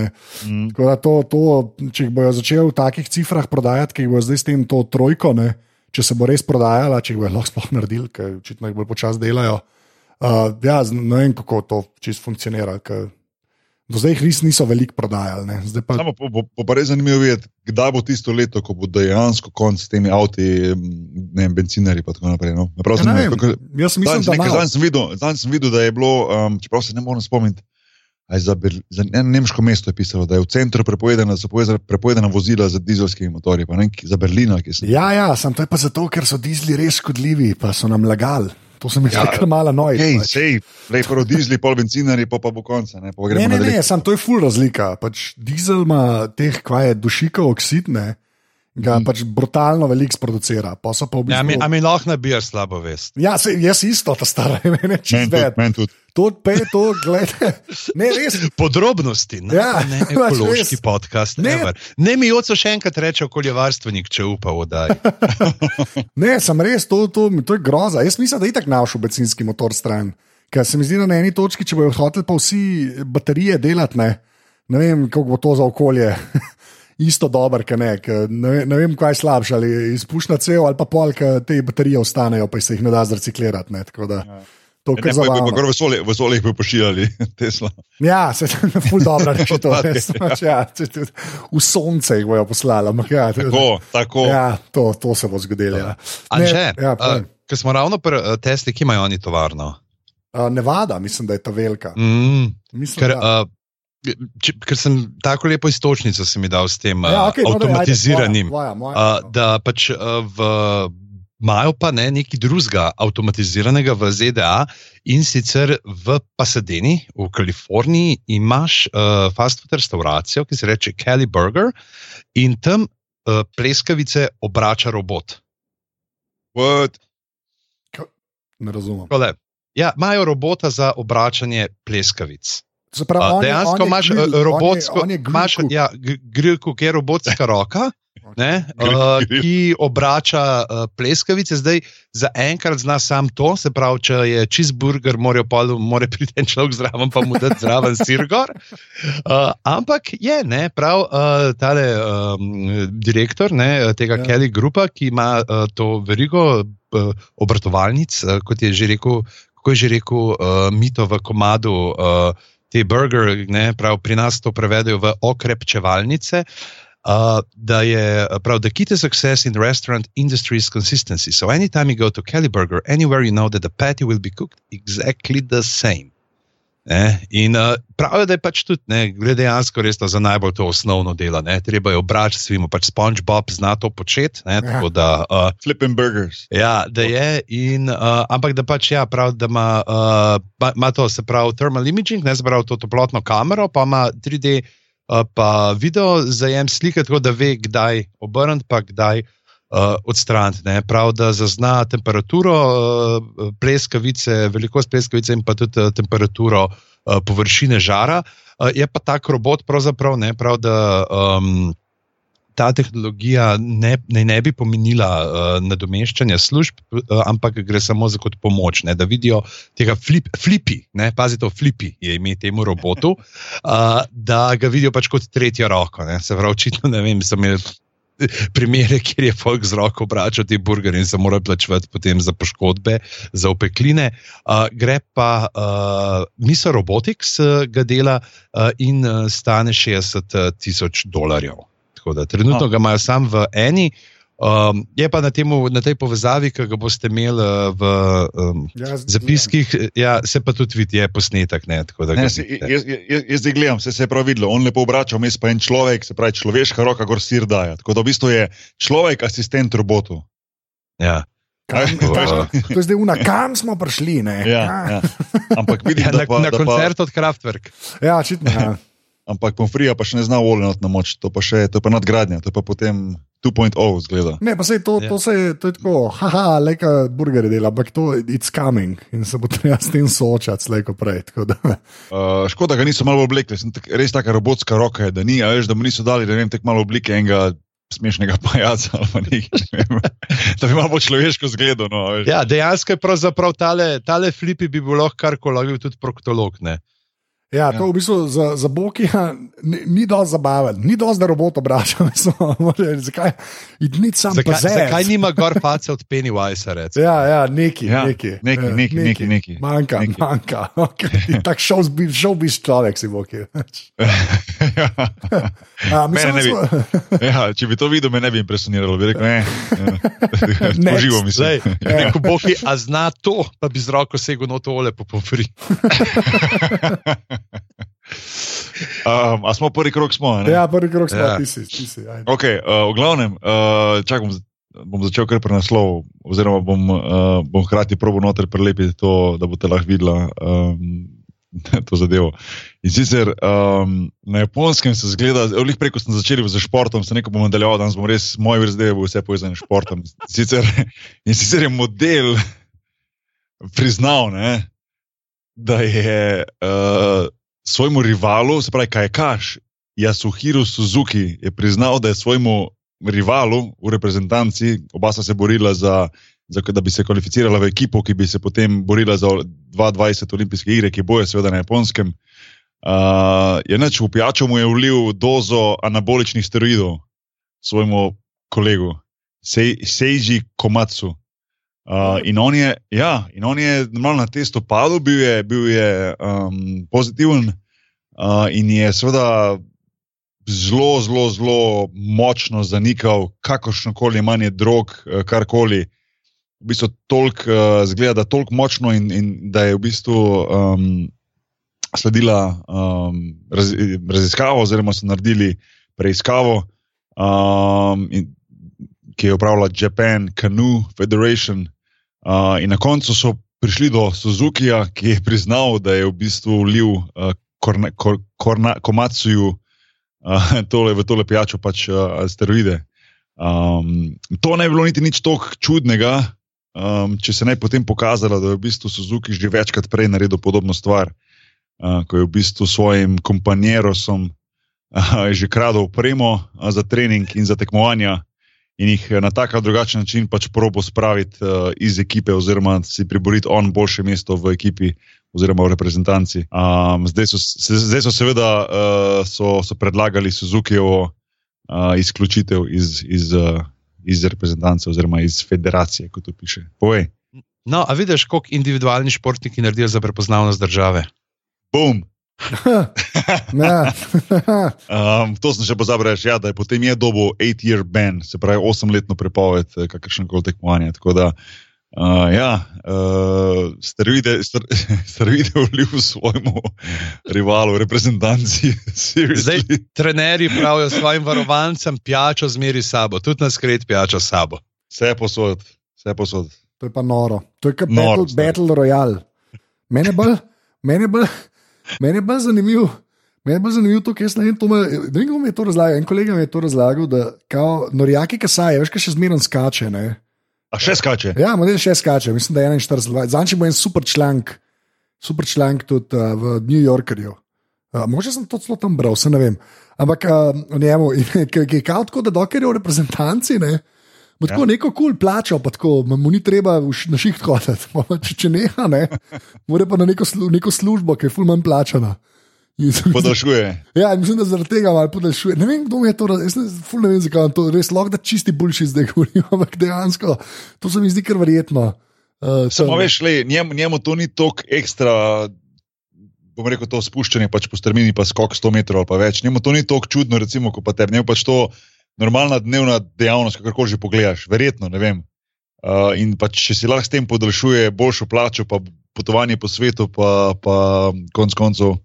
Mm. Tako da to, to, če jih bojo začeli v takih cifrah prodajati, ki jih bo zdaj s tem to trojko, ne, če se bo res prodajala, če jih bojo lahko sploh naredili, ker očitno jih bolj počasi delajo. Uh, ja, ne vem, kako to čist funkcionira. ker Do zdaj jih res niso veliko prodajali. Ne. Pa, Samo bo, bo, bo pa res zanimivo videti, kdaj bo tisto leto, ko bo dejansko konc s temi avti, ne vem, bencinari in tako naprej. No? Prav ja, ne vem, kako- jaz mislim, Zadnjič da nekaj-. Zadnjič sem, videl- zadnjič sem videl, da je bilo, um, čeprav se ne morem spomniti, za, Berl- za eno nemško mesto je pisalo, da je v centru prepovedana, so prepovedana vozila z dizelskimi motorji, pa ne za Berlina. Ja, ja, sem to je pa zato, ker so dizli res škodljivi, pa so nam lagali. To se mi zdi Ja, kar malo noj. Hej, sej, lej prvo dizli, pol bencinari, pa, pa bo konca. Ne, pa Ne, ne, ne, sam to je full razlika. Pač dizel ima teh, kva je dušikov oksid, ne, ga Mhm. pač brutalno veliko sproducira. Pa so pa v Ja, mi, bistvu. a mi lahko nabiješ slabo vest. Ja, se, jaz isto, ta stara, meni čez ved. To, pa je to, gledaj. Ne, res. Podrobnosti, ne, Ja, ne ekološki res. podcast. Ne. Ne, ne mi oco še enkrat reče okoljevarstvenik, če upa vodaj. Ne, sem res, to, to, to je groza. Jaz mislim, da je tako našel bencinski motor stran. Ker se mi zdi, da na eni točki, če bojo hoteli pa vsi baterije delati, ne, ne vem, kako bo to za okolje. Isto dober, ker ne, ker ne, ne vem, kaj je slabše, ali izpušna cev ali pa pol, ker te baterije ostanejo, pa se jih ne da zreciklirati. Ne, tako da, to je Ne, kar pa pa zabavno. gor vesolje, vesolje bi pošiljali, Tesla. Ja, se je ful dobro rešitev. Ja, V sonce jih bojo poslali. ampak Ja, Tako, tako. ja, to, to se bo zgodilo. Ja. Ne, Anže, ja, uh, ker smo ravno pri uh, Tesli, ki imajo oni tovarno. Uh, Nevada, mislim, da je ta velika. Mm, Mislim, ker, da. uh, če, ker sem tako lepo istočnico si mi dal s tem uh, Ja, okej, no, daj, ajde, avtomatiziranim. Moja, moja, Uh, moja. da pač uh, v. Imajo pa ne nekaj drugega, avtomatiziranega v ZDA in sicer v Pasadeni, v Kaliforniji, imaš uh, fast food restauracijo, ki se reče Kelly Burger, in tam uh, pleskavice obrača robot. What? Ne razumem. Tole. Ja, imajo robota za obračanje pleskavic. Pravi, Uh, on je- dejansko on je imaš grill, uh, on je- robotsko, on je imaš, ja, g- grill cook je robotska roka. Ne, uh, ki obrača uh, pleskavice, zdaj za enkrat zna sam to, se pravi, če je cheeseburger, mora, pol, mora priti en človek zraven, pa mu dati zraven sir gor. Uh, ampak je, ne, prav uh, tale um, direktor ne, tega Ja. ja. Kelly Grupa, ki ima uh, to verigo uh, obratovalnic, uh, kot je že rekel, kako je že rekel, uh, mito v komadu. Uh, Te burger, ne, prav pri nas to prevedajo v okrepčevalnice. Uh, da je prav, the key to success in the restaurant industry is consistency. So anytime you go to Kelly Burger, anywhere you know that the patty will be cooked exactly the same. Ne? In uh, pravijo, da je pač tudi, ne, gre dejansko res za najbolj to osnovno delo. Ne? Treba je obračati svimo, pač SpongeBob zna to početi. Ne? Tako da, uh, Flipping burgers. Ja, da je, in, uh, ampak da pač ja, prav, da ima, uh, ma- ima to, se pravi, thermal imaging, ne pravi to toplotno kamero, pa ima 3D uh, pa video zajem slike, tako da ve, kdaj obrniti, pa kdaj uh, odstraniti. ne. Prav, da zazna temperaturo uh, pleskavice, velikost pleskavice in pa tudi uh, temperaturo uh, površine žara. Uh, je pa tak robot pravzaprav ne, prav, da. Um, Ta tehnologija ne, ne, ne bi pomenila uh, nadomeščanja služb, uh, ampak gre samo za kot pomoč, ne, da vidijo tega flip, flipi, ne, pazite, flipi je ime temu robotu, uh, da ga vidijo pač kot tretjo roko. Ne, se pravi, očitno ne vem, sem imel primere, kjer je folk z roko obračal te burgerje in se mora plačevati potem za poškodbe, za opekline. Uh, gre pa uh, Miso Robotics uh, ga dela uh, in uh, stane 60 tisoč dolarjev. Tako da trenutno A. ga imajo sam v eni. Um, je pa na, temu, na tej povezavi, ki ga boste imeli uh, v um, Ja, zapiskih, ja, se pa tudi vidi, je posnetek. Ne, tako da Ne, se, jaz, jaz, jaz zdaj gledam, se, se je prav videlo. On lepo obrača, vmes pa en človek, se pravi človeška roka, gor sir daje. Tako da v bistvu je človek asistent robotu. Ja. Kam, Kaj? ta, to je zdaj una, kam smo prišli. Ne? Ja, ja. Ampak vidim, Ja, da na, pa, na da pa, koncert od Kraftwerk. ja očitno. Ja. ampak pomfrija pa še ne zna volenot na moč, to pa še to je pa nadgradnja, to je pa potem 2.0 zgleda. Ne, pa sej to, Ja. to, se, je- to je tako, haha, leka burger dela, ampak to je it's coming in se bo treba s tem soočati, slejko prej. tako da. Uh, škoda, da niso malo oblekli, sem tak, res taka robotska roka je, da ni, a veš, da mu niso dali, da ne vem, tako malo oblike enega smešnega pajaca ali pa nekaj, ne vem, da bi malo bolj človeško zgledal. No, a veš. Ja, dejansko je pravzaprav tale, tale flipi bi bil lahko karkoli, tudi proktolog. Ne? Ja, to v bistvu za, za Bokija ni, ni dosti zabaven, ni dosti, da robot obrača. mislim, Zakaj? Zakaj, zakaj nima gor face od Pennywise? Ja, ja, neki, Ja, neki, neki, ja, neki, neki, neki. Manjka, Neki. manjka. Okay. Tak šel bi, šel bi človek, si Boki. Ja, mislim, Mene ne bi. da ja, če bi to videl, me ne bi impresioniralo, bi rekel, ne. Next. Poživo mislim. Zdaj, rekel Boki, a zna to, pa bi z roko segel no tole po pomfri. Um, a smo prvi krok, smo? Ne? Ja, prvi krok smo, Ja. ti si. Ti si ajde. Ok, uh, v glavnem, uh, čakam, bom začel kar pri naslovu, oziroma bom, uh, bom hkrati probo noter prelepiti to, da boste lahko videla um, to zadevo. In sicer um, na japonskem se zgleda, veliko preko sem začel z športom, se nekaj bom nadaljeval, danes bom res, moj zdaj bo vse povezano s športom. Sicer, in sicer je model priznal, ne, da je uh, svojemu rivalu, se pravi Kajkaš, Yasuhiro Suzuki je priznal, da je svojemu rivalu v reprezentanci, oba sta se borila za, za, da bi se kvalificirala v ekipo, ki bi se potem borila za 22 olimpijske igre, ki bojo seveda na japonskem. Uh, je neč v pijačo mu je vlil dozo anaboličnih steroidov svojemu kolegu, Sei- Seiji Komatsu. Uh, in, on je, ja, in on je na testu padel, bil je, bil je um, pozitiven uh, in je seveda zelo, zelo, zelo močno zanikal kakršno koli imanje drog, eh, karkoli. V bistvu toliko uh, zgleda, da je toliko močno in, in da je v bistvu um, sledila um, raz, raziskava, oziroma so naredili preiskavo, um, in, ki je upravila Japan Canoe Federation. Uh, in na koncu so prišli do Suzukija, ki je priznal, da je v bistvu vlil uh, korna, kor, korna, komacuju uh, tole, v tole pijačo pač uh, steroide. Um, to ne bi bilo niti nič tako čudnega, um, če se ne bi potem pokazalo, da je v bistvu Suzuki že večkrat prej naredil podobno stvar, uh, ko je v bistvu svojim kompanjerosom uh, že kradel opremo uh, za trening in za tekmovanja in jih eh, na tak ali drugačen način pač probo spraviti uh, iz ekipe, oziroma si priboriti on boljše mesto v ekipi. Oziroma v reprezentanci. Um, zdaj, so, se, zdaj so seveda uh, so, so predlagali Suzukijevo uh, izključitev iz, iz, uh, iz reprezentance, oziroma iz federacije, kot to piše. Povej, No, a vidiš, koliko individualni športniki naredijo za prepoznavnost države? bum. Um, to sem še pozabil reči, ja, da je potem je dobo 8-year ban, se pravi 8-letno prepoved kakršne koli tekmovanja. Tako da, uh, ja, uh, steroide, ster, steroide vlil svojemu rivalu, reprezentanci. Zdaj, trenerji pravijo svojim varovancem, pijačo zmeri sabo, tudi na skret pijačo sabo. Vse posod, vse posod. To je pa noro. To je kot Battle. Battle Royale. Mene bolj, mene bolj, mene bolj zanimiv. Meni je zanimivo to, jaz ne vem, to me, ne vem, kdo mi je to razlagal. En kolega mi je to razlagal, da kao, norjaki kasaje, veš, kaj še zmeraj skače. Ne? A še skače? Ja, model še skače, mislim, da je 41. Zanči bo en super članek, super članek tudi uh, v New Yorkerju. Uh, Mogoče sem to celo tam bral, se ne vem. Ampak uh, njemu, ki je kao tako, da dokler je v reprezentanci, ne, bo tako ja. neko kul cool plačal, pa tako, mu ni treba na šiht hoditi. Če, če neha, ne, mora pa na neko, slu, neko službo, ki je ful manj plačana. Podaljšuje. Ja, mislim, da zaradi tega malo podaljšuje. Ne vem, kdo mi je to rekel, jaz ne, ful ne vem, zakaj vam to res lahko da čisti boljši zdaj govorim, ampak dejansko to se mi zdi kar verjetno. Uh, Samo veš, le, njemu, njemu to ni toliko ekstra, bom rekel, to spuščanje pač po strmini, pa skok 100 metrov ali pa več. Njemu to ni toliko čudno, recimo, kot pa tebi. Njemu pač to normalna dnevna dejavnost, kako že pogledaš, verjetno, ne vem. Uh, in pač, če si lahko s tem podaljšuje boljšo plačo, pa potovanje po svetu, pa, pa konc koncev.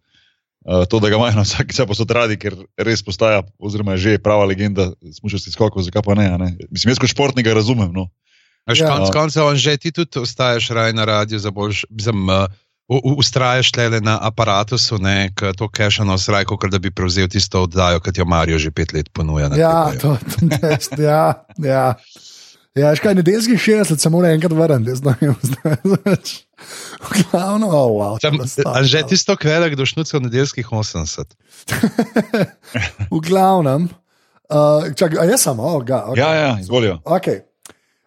Uh, to, da ga imajo na vsaki posod radi, ker res postaja, oziroma je že prava legenda smučarskih skokov, zakaj pa ne, ne? Mislim, jaz kot športnik ga razumem. No. Veš, Ja. konc koncev, on že ti tudi ostaješ raj na radiju, za boljš, zem, uh, ustrajaš tle na aparatusu, ne, k to kešano sraj, kot da bi prevzel tisto oddajo, ki jo Marijo že pet let ponuja. na Ja, to, to, to, ja, ja. Ja, škaj, nedeljskih 60 se mora enkrat vrniti, jaz ne vem, zdaj več. Glavno, oh, wow, Tam, to sta- Anže, tisto kvelik do šnucev nedeljskih 80. V glavnem, uh, čak, a jaz sem, oh, ga, okay. Ja, ja, izvolijo. Okay.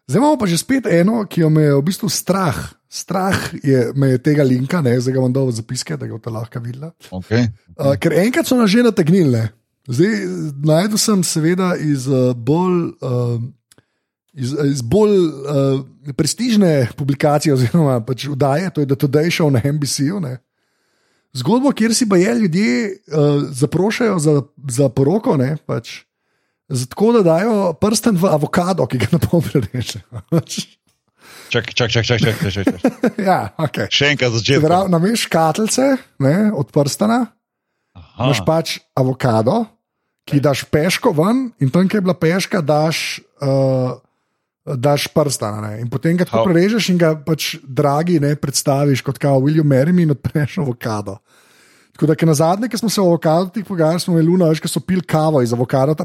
Zdaj imamo pa že spet eno, ki jo me je v bistvu strah. Strah je, me je tega linka, ne, zdaj ga bom dal v zapiske, da ga boste lahko videli. Okay. Uh, ker enkrat so nas že nategnili. Zdaj najdel sem seveda iz uh, bolj. Uh, Iz, iz bolj uh, prestižne publikacije, oziroma pač vdaje, to je The Today Show na NBC-ju. ne. Zgodbo, kjer si pa je ljudje uh, zaprošajo za, za poroko, ne, pač, z- tako da dajo prsten v avokado, ki ga na pol prerečejo. Čak, čak, čak, čak, čak, čak, čak. ja, okay. Še enkrat začeti. nameš škatlice ne, od prstana, imaš pač avokado, ki daš peško ven, in tam, kjer je bila peška, daš, uh, daš prstana. Ne. In potem ga prerežeš in ga pač dragi ne, predstaviš kot kao, will you marry me in odpreš avokado. Tako da, na zadnje, ki smo se o avokadih pogajali, smo imeli luno, veš, ki so pil kavo iz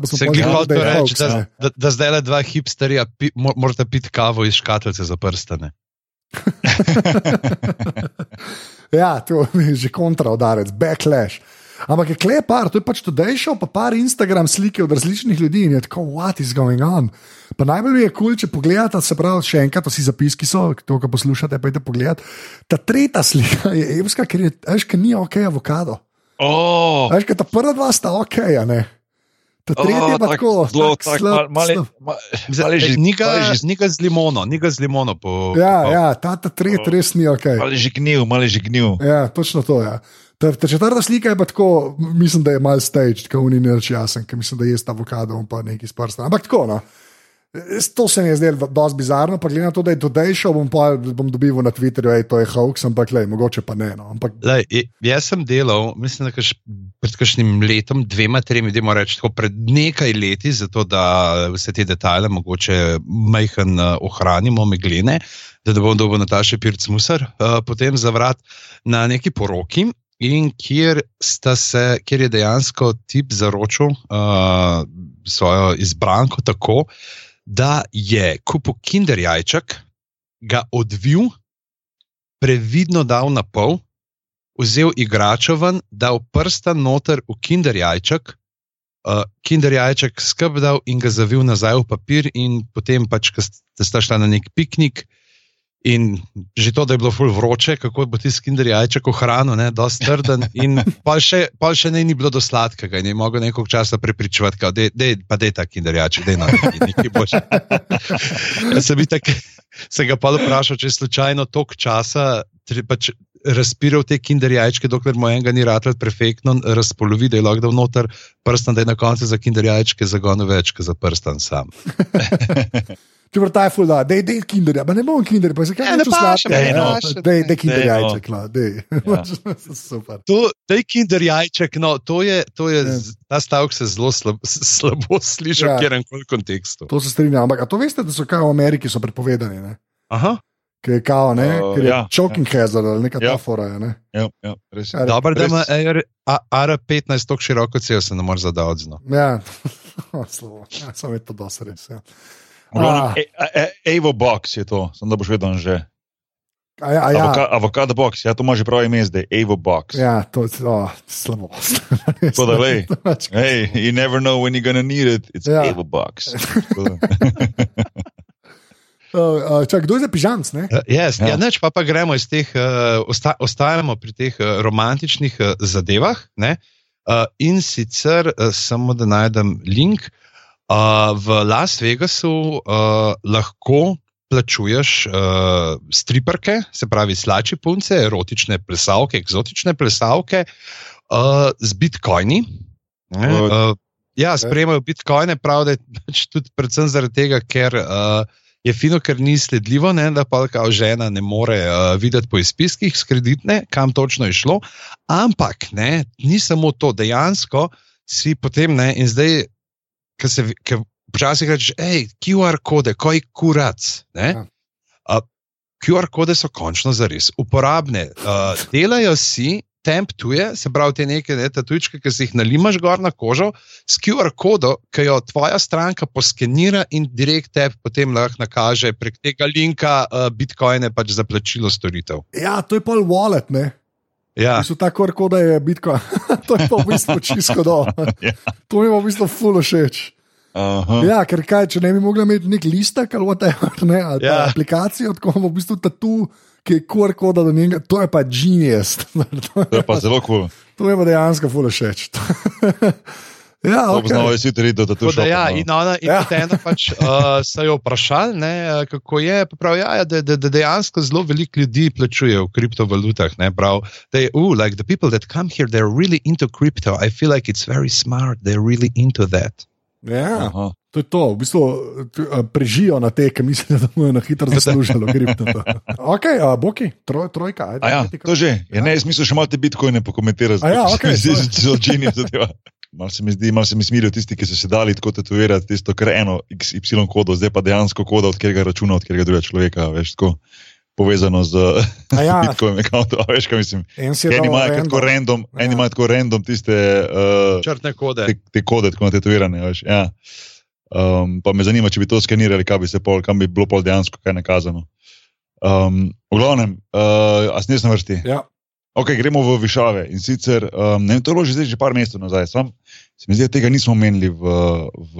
smo Se znali, hoče reči, da, ne. da, da zdaj le dva hipsterja pi, mo- morata piti kavo iz škatlice za prstane. Ja, to je že kontraudarec, backlash. Ampak je klepar, to je pač tudi šel, pa par Instagram slike od različnih ljudi in je tako, what is going on. Pa najbolj je kul, cool, če pogledate, se pravi, še enkrat, vsi zapiski so, to, kar poslušate, pa idete pogledat. Ta tretja slika je evska, ker je, veš, ker ni ok avokado. Oh, Veš, ker ta prva dva sta ok, a ne. Ta tretja je pa tako, zelo tak tak, slab- mal, mal, mal, ali že, ni ga z limono, ni ga z limono. Po, Ja, po, ja, ta, ta tretja res ni ok. ali že gnil, ali že gnil. Ja, točno to je. Ja. Ta, ta četrta slika je pa tako, mislim, da je malo stage, tako ni nič jasen, ker mislim, da je ta avokado in pa neki s prstom. Ampak tako, no. To se mi je zdelo dosti bizarno, pa glede na to, da je today šel, bom, pa, bom dobival na Twitterju, da je to hoax, ampak lej, mogoče pa ne. No. Ampak, Lej, jaz sem delal, mislim, da kaž, pred kakšnim letom, dvema, tremi, da moramo reči, tako pred nekaj leti, zato da vse te detajle mogoče majhen uh, ohranimo, meglene, da ne bom dobil Nataše Pirc Musar, uh, potem zavrat na neki poroki. In kjer, se, kjer je dejansko tip zaročil uh, svojo izbranko tako, da je kupil kinder jajček, ga odvil, previdno dal na pol, vzel igračo ven, dal prstan noter v kinder jajček, uh, kinder jajček skrb dal in ga zavil nazaj v papir, in potem pač, ko sta šla na nek piknik. In že to, da je bilo ful vroče, kako bo ti skinder jajček ohranil, ne, dosti trden. In pa še, pa še ne ni bilo do sladkega in je mogel nekaj časa prepričevati, da je pa dej ta kinder jajček, da je nekaj, nekaj boš. Sem, itak, sem ga pa vprašal, če je slučajno toliko časa pač razpiral te kinder jajčke, dokler mu enega ni ratlet perfektno, razpolovi, da je lahko dal noter prstan, da je na koncu za kinder jajčke zagonil več, kot za prstan sam. če bo ta je full, da je dej kinderja, pa ne bom kinderja, pa se kaj Ja, ne neče paše, ne ja. paše, Dej, ne. dej kinder Dej, no. jajček, no, dej. Super. To, je kinder jajček, no, to je, to je, Ja. z- ta stavek se zelo slab, slabo sliši Ja. v kjerkoli kontekstu. To se strinjam, ampak a to veste, da so kaj v Ameriki so prepovedani. Ne? Aha. ki je kao, ne, Uh, ker je ja, choking hazard ali neka Ja. ta fora. je, Ne? Ja, ja, res. Ja, Dobro, da Res- ima AR A- AR15 tako široko cel, se ne more zadavati. No. Ja, slovo. Ja, samo je to dosti res. Ja. Ah. Evo Box je to, sem da boš vedel že. A ja, a ja, Avoka, avokado box, ja, to ima že pravi ime zdaj, Evo Box. ja, to je oh, slabo. Tako da, lej, Hey, you never know when you're gonna need it. It's Ja. yeah. Evo Box. Uh, čak, kdo je za pižamc? Ne? Uh, yes, Ja. ja. Ja, neč, pa, pa gremo iz teh, uh, osta, ostajamo pri teh uh, romantičnih uh, zadevah. Ne? Uh, in sicer, uh, samo da najdem link, uh, v Las Vegasu uh, lahko plačuješ uh, striperke, se pravi slači punce, erotične plesavke, eksotične plesavke uh, z bitcoini. Ne? Uh, ja, sprejemajo bitcoine, prav da je pač tudi predvsem zaradi tega, ker. Uh, je fino, ker ni sledljivo, ne, da pa kao žena ne more uh, videti po izpiskih s kreditne, kam točno je šlo. Ampak ne, ni samo to, dejansko si potem ne in zdaj, ker se ker včasih rečeš, hej, QR kode, kaj kurac. Ne, Ja. uh, QR kode so končno zares uporabne. Uh, delajo si. Temp tuje, se pravi, te neke ne, tatuičke, ki si jih nalimaš gor na kožo, s QR kodo, ki jo tvoja stranka poskenira in direkt tebi potem lahko nakaže prek tega linka uh, bitcoine pač za plačilo storitev. Ja, to je pol wallet, ne. Ja, Mislim, tako rekoč, da je bitcoin. to je pa v bistvu čisto do. Ja. To mi je v bistvu fulo všeč. Aha. Ja, ker kaj, če ne bi mogli imeti nek listek ali whatever, ne, ali ja. Aplikacijo, tako imamo v bistvu tatu, ki je QR koda do njega, to je pa genius. to, To je pa zelo kul. Cool. to je pa dejansko fulo všeč. Ja, okay. poznamo vsi tri, da to da, šlo. ja, in ona in Ja. potem pač, uh, so jo vprašali, ne, eh, kako je. Prav, ja, ja, da, da, da dejansko zelo veliko ljudi plačuje v kriptovalutah. Ne, prav, they, uh, like the people that come here, they're really into crypto. I feel like it's very smart. They're really into that. ja, Aha. to je to. V bistvu a, prežijo na te, ki mislijo, da bomo na hitro zaslužili kripto. ok, a, Boki, troj, trojka. Ajde, ja, to že. Ja, ne, jaz mislim, še malo te bitcoine pokomentirati. A ja, okej, Zdi se, da so genije zadeva. Malo se mi zdi, malo se mi smirijo tisti, ki so se dali tako tetovirati, tisto, kar je eno XY kodo, zdaj pa dejansko koda od katerega računa, od katerega drugega človeka, veš, tako povezano z A ja. Bitcoin accountom, a veš, kaj mislim. Eni imajo random. tako random, Ja. eni imajo tako random tiste uh, Črtne kode. te, te kode, tako natetovirane, veš. Ja. Um, pa me zanima, če bi to skenirali, kaj bi se pol, kam bi bilo pol dejansko kaj nakazano. Um, v glavnem, uh, a snes na vrsti. Ja. Ok, gremo v višave. In sicer, um, ne to je bilo že, zdaj že par mesecev nazaj, sam se mi zdi, da tega nismo omenili v, v,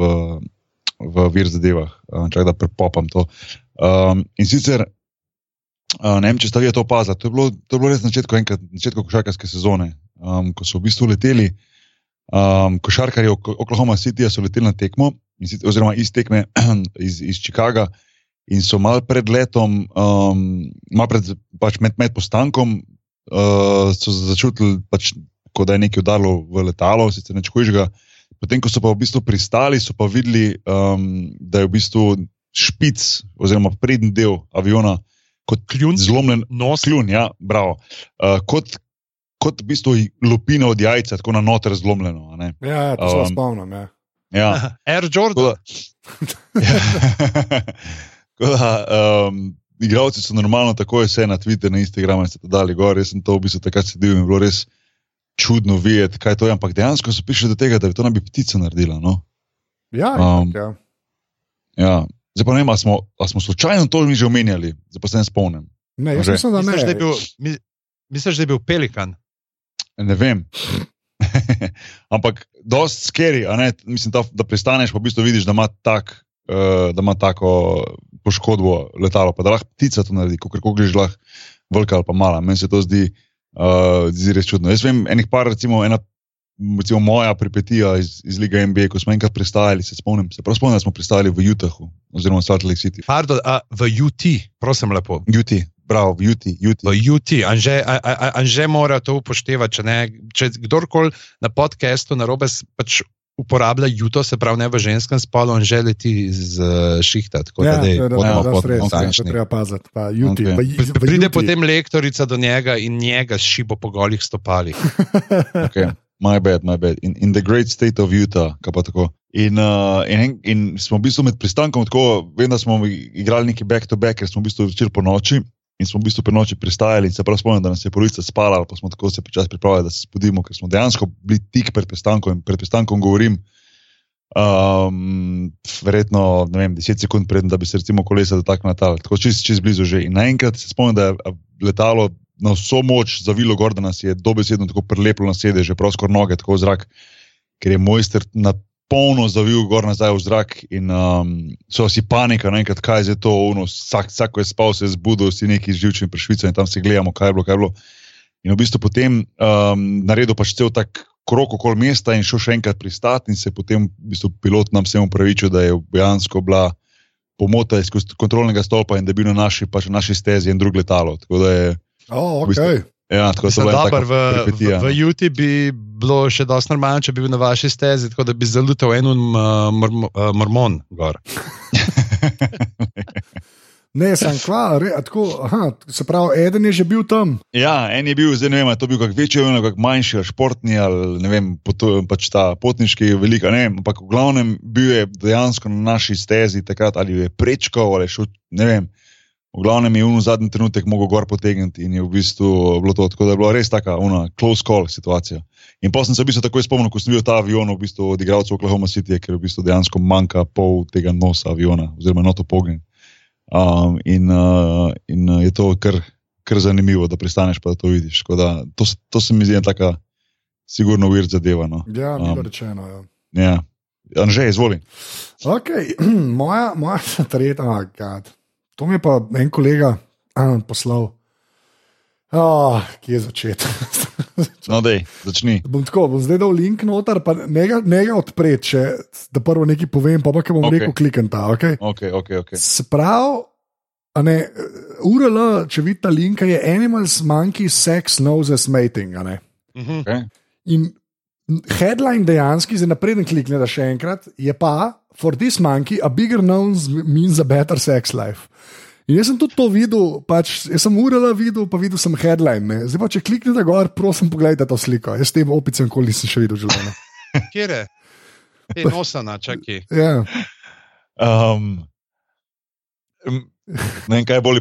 v vir zadevah. Um, čakaj, da prepopam to. Um, in sicer, uh, ne vem, če ste vi to opazili, to, je bilo- to je bilo res na začetku, enkrat, na začetku košarkarske sezone, um, ko so v bistvu leteli. Um, košarkarji Ok- Oklahoma Cityja so leteli na tekmo, sicer, oziroma iz tekme iz, iz Chicaga, in so malo pred letom, um, malo pred pač med, med postankom, uh, so začutili, pač, kot da je nekaj udarilo v letalo, sicer neč hujšega. Potem, ko so pa v bistvu pristali, so pa videli, um, da je v bistvu špic, oziroma prednji del aviona, kot Kljun, zlomljen nos, kljun, ja, bravo. Uh, kot, kot v bistvu lupina od jajca, tako na noter zlomljeno. a ne. Ja, ja, to se Um, spomnim. Ja. Ja. Air Jordan. Tako da, Tako da, um, igravci so normalno tako vse na Twitter, na Instagram in se to dali gor. Jaz sem to v bistvu takrat sedel in bilo res čudno videti, kaj to je. Ampak dejansko so prišli do tega, da bi to naj bi ptica naredila. No? Ja, Um, ja. Ja. Zdaj pa ne vem, ali smo, ali smo slučajno to že omenjali, zdaj pa se ne spomnim. Ne, jaz mislim, da Misliš, da je ne. bil, mi- misliš, da je bil pelikan? Ne vem. Ampak dosti scary, a ne? Mislim, da, da pristaneš, pa v bistvu vidiš, da ima, tak, da ima tako poškodbo letalo, pa da lahko ptica to naredi, kako že lahko velika ali pa mala. Meni se to zdi, uh, zdi res čudno. Jaz vem, enih par, recimo, ena, recimo moja pripetija iz, iz Lige NBA, ko smo enkrat pristajali, se spomnim, se prav spomnim, da smo pristajali v Utahu oziroma Salt Lake City. Pardon, a, v UT, prosim lepo. UT, bravo, v UT, UT. V UT, Anže, a- a- Anže mora to upoštevati. Če, ne, če kdorkoli na podkastu na robe pač uporablja juto, se pravi ne v ženskem spolu, Anže leti z uh, šihta. Tako Ja, da, to je- to treba paziti. Pa Juti, Ok. v- v- Pride Juti. potem lektorica do njega in njega šibo po golih stopalih. Okay. My bad, my bad. In, in the great state of Utah, kaj pa tako. In, uh, in, in smo v bistvu med pristankom tako, vem, da smo igrali neki back-to-back, ker smo v bistvu večer po noči in smo v bistvu po noči pristajali. Se prav spomnim, da nas je polovica spala, pa smo tako se počasi pripravljali, da se spudimo, ker smo dejansko bili tik pred pristankom. In pred pristankom govorim, um, verjetno, ne vem, 10 sekund pred, da bi se recimo kolesa dotaknila tal, tako čist, čist blizu že. In naenkrat se spomnim, da je letalo na vso moč zavilo gor, da nas je dobesedno tako prelepilo na sedeže, prav skoro noge, tako zrak, ker je mojster na polno zavil gor nazaj v zrak in um, so si panika, naenkrat, kaj je to, ono, vsak, vsak, ko je spal, se je zbudil, si neki živčni prešvica in tam si gledamo, kaj je bilo, kaj je bilo. In v bistvu potem um, naredil pač cel tak krok okoli mesta in šel še enkrat pristati, in se potem v bistvu pilot nam vsem upravičil, da je dejansko bila pomota iz kontrolnega stolpa in da je bil na naši, pač na naši stezi en drug letalo. Tako da je. Oh, v bistvu, okay. Ja, tako da je bilo Dobar, v, v, peripetija. v Juti bi bilo še dosti normalno, če bi bil na vaši stezi, tako da bi zalutal en uh, mormo, uh, mormon gor. Ne, sem kva, re, a tako, aha, se pravi, eden je že bil tam. Ja, en je bil, zdaj ne vem, ali je to bil kak večji, ali kak manjši, ali športni, ali ne vem, poto, pač ta potniški, velika, ne vem, ampak v glavnem bil je dejansko na naši stezi takrat, ali je prečkal, ali je šel, ne vem. V glavnem je v zadnji trenutek mogel gor potegniti in je v bistvu bilo to, tako da je bila res taka, una, close call situacija. In potem sem se v bistvu takoj spomnil, ko sem videl ta avion, v bistvu od igralcev Oklahoma City, ker v bistvu dejansko manjka pol tega nosa aviona, oziroma noto pognjen. Um, in, uh, in uh, je to kar, kar zanimivo, da pristaneš pa da to vidiš. Tako Da, to, to se mi zdi ena taka, sigurno uvid zadeva. No. Ja, Um, rečeno. Ja. Ja. Anže, izvoli. Okay. moja, moja tretja, oh, God. To mi je pa en kolega ah, poslal. Oh, kje začeti? No, dej, začni. bom tako, bom zdaj dal link noter, pa ne ga, ne ga odpreti, če, da prvo nekaj povem, pa pa kaj bom okay. rekel, klikam ta. Okay? Okay, okay, okay. Se pravi, a ne, URL, če vidite link, je Animals, Monkey, Sex, Noses, Mating. Mhm. Okay. In headline dejansko, zdaj napreden klikne, da še enkrat, je pa: For this monkey, a bigger nose means a better sex life. In jaz sem tudi to videl, pač, jaz sem urala videl, pa videl sem headline. Ne. Zdaj pa, če kliknete gor, prosim, pogledajte to sliko. Jaz s tem opicem nikoli nisem še videl v življenju. Kjer je? Te nosana, čakaj. Ja. Um, ne vem, kaj je bolj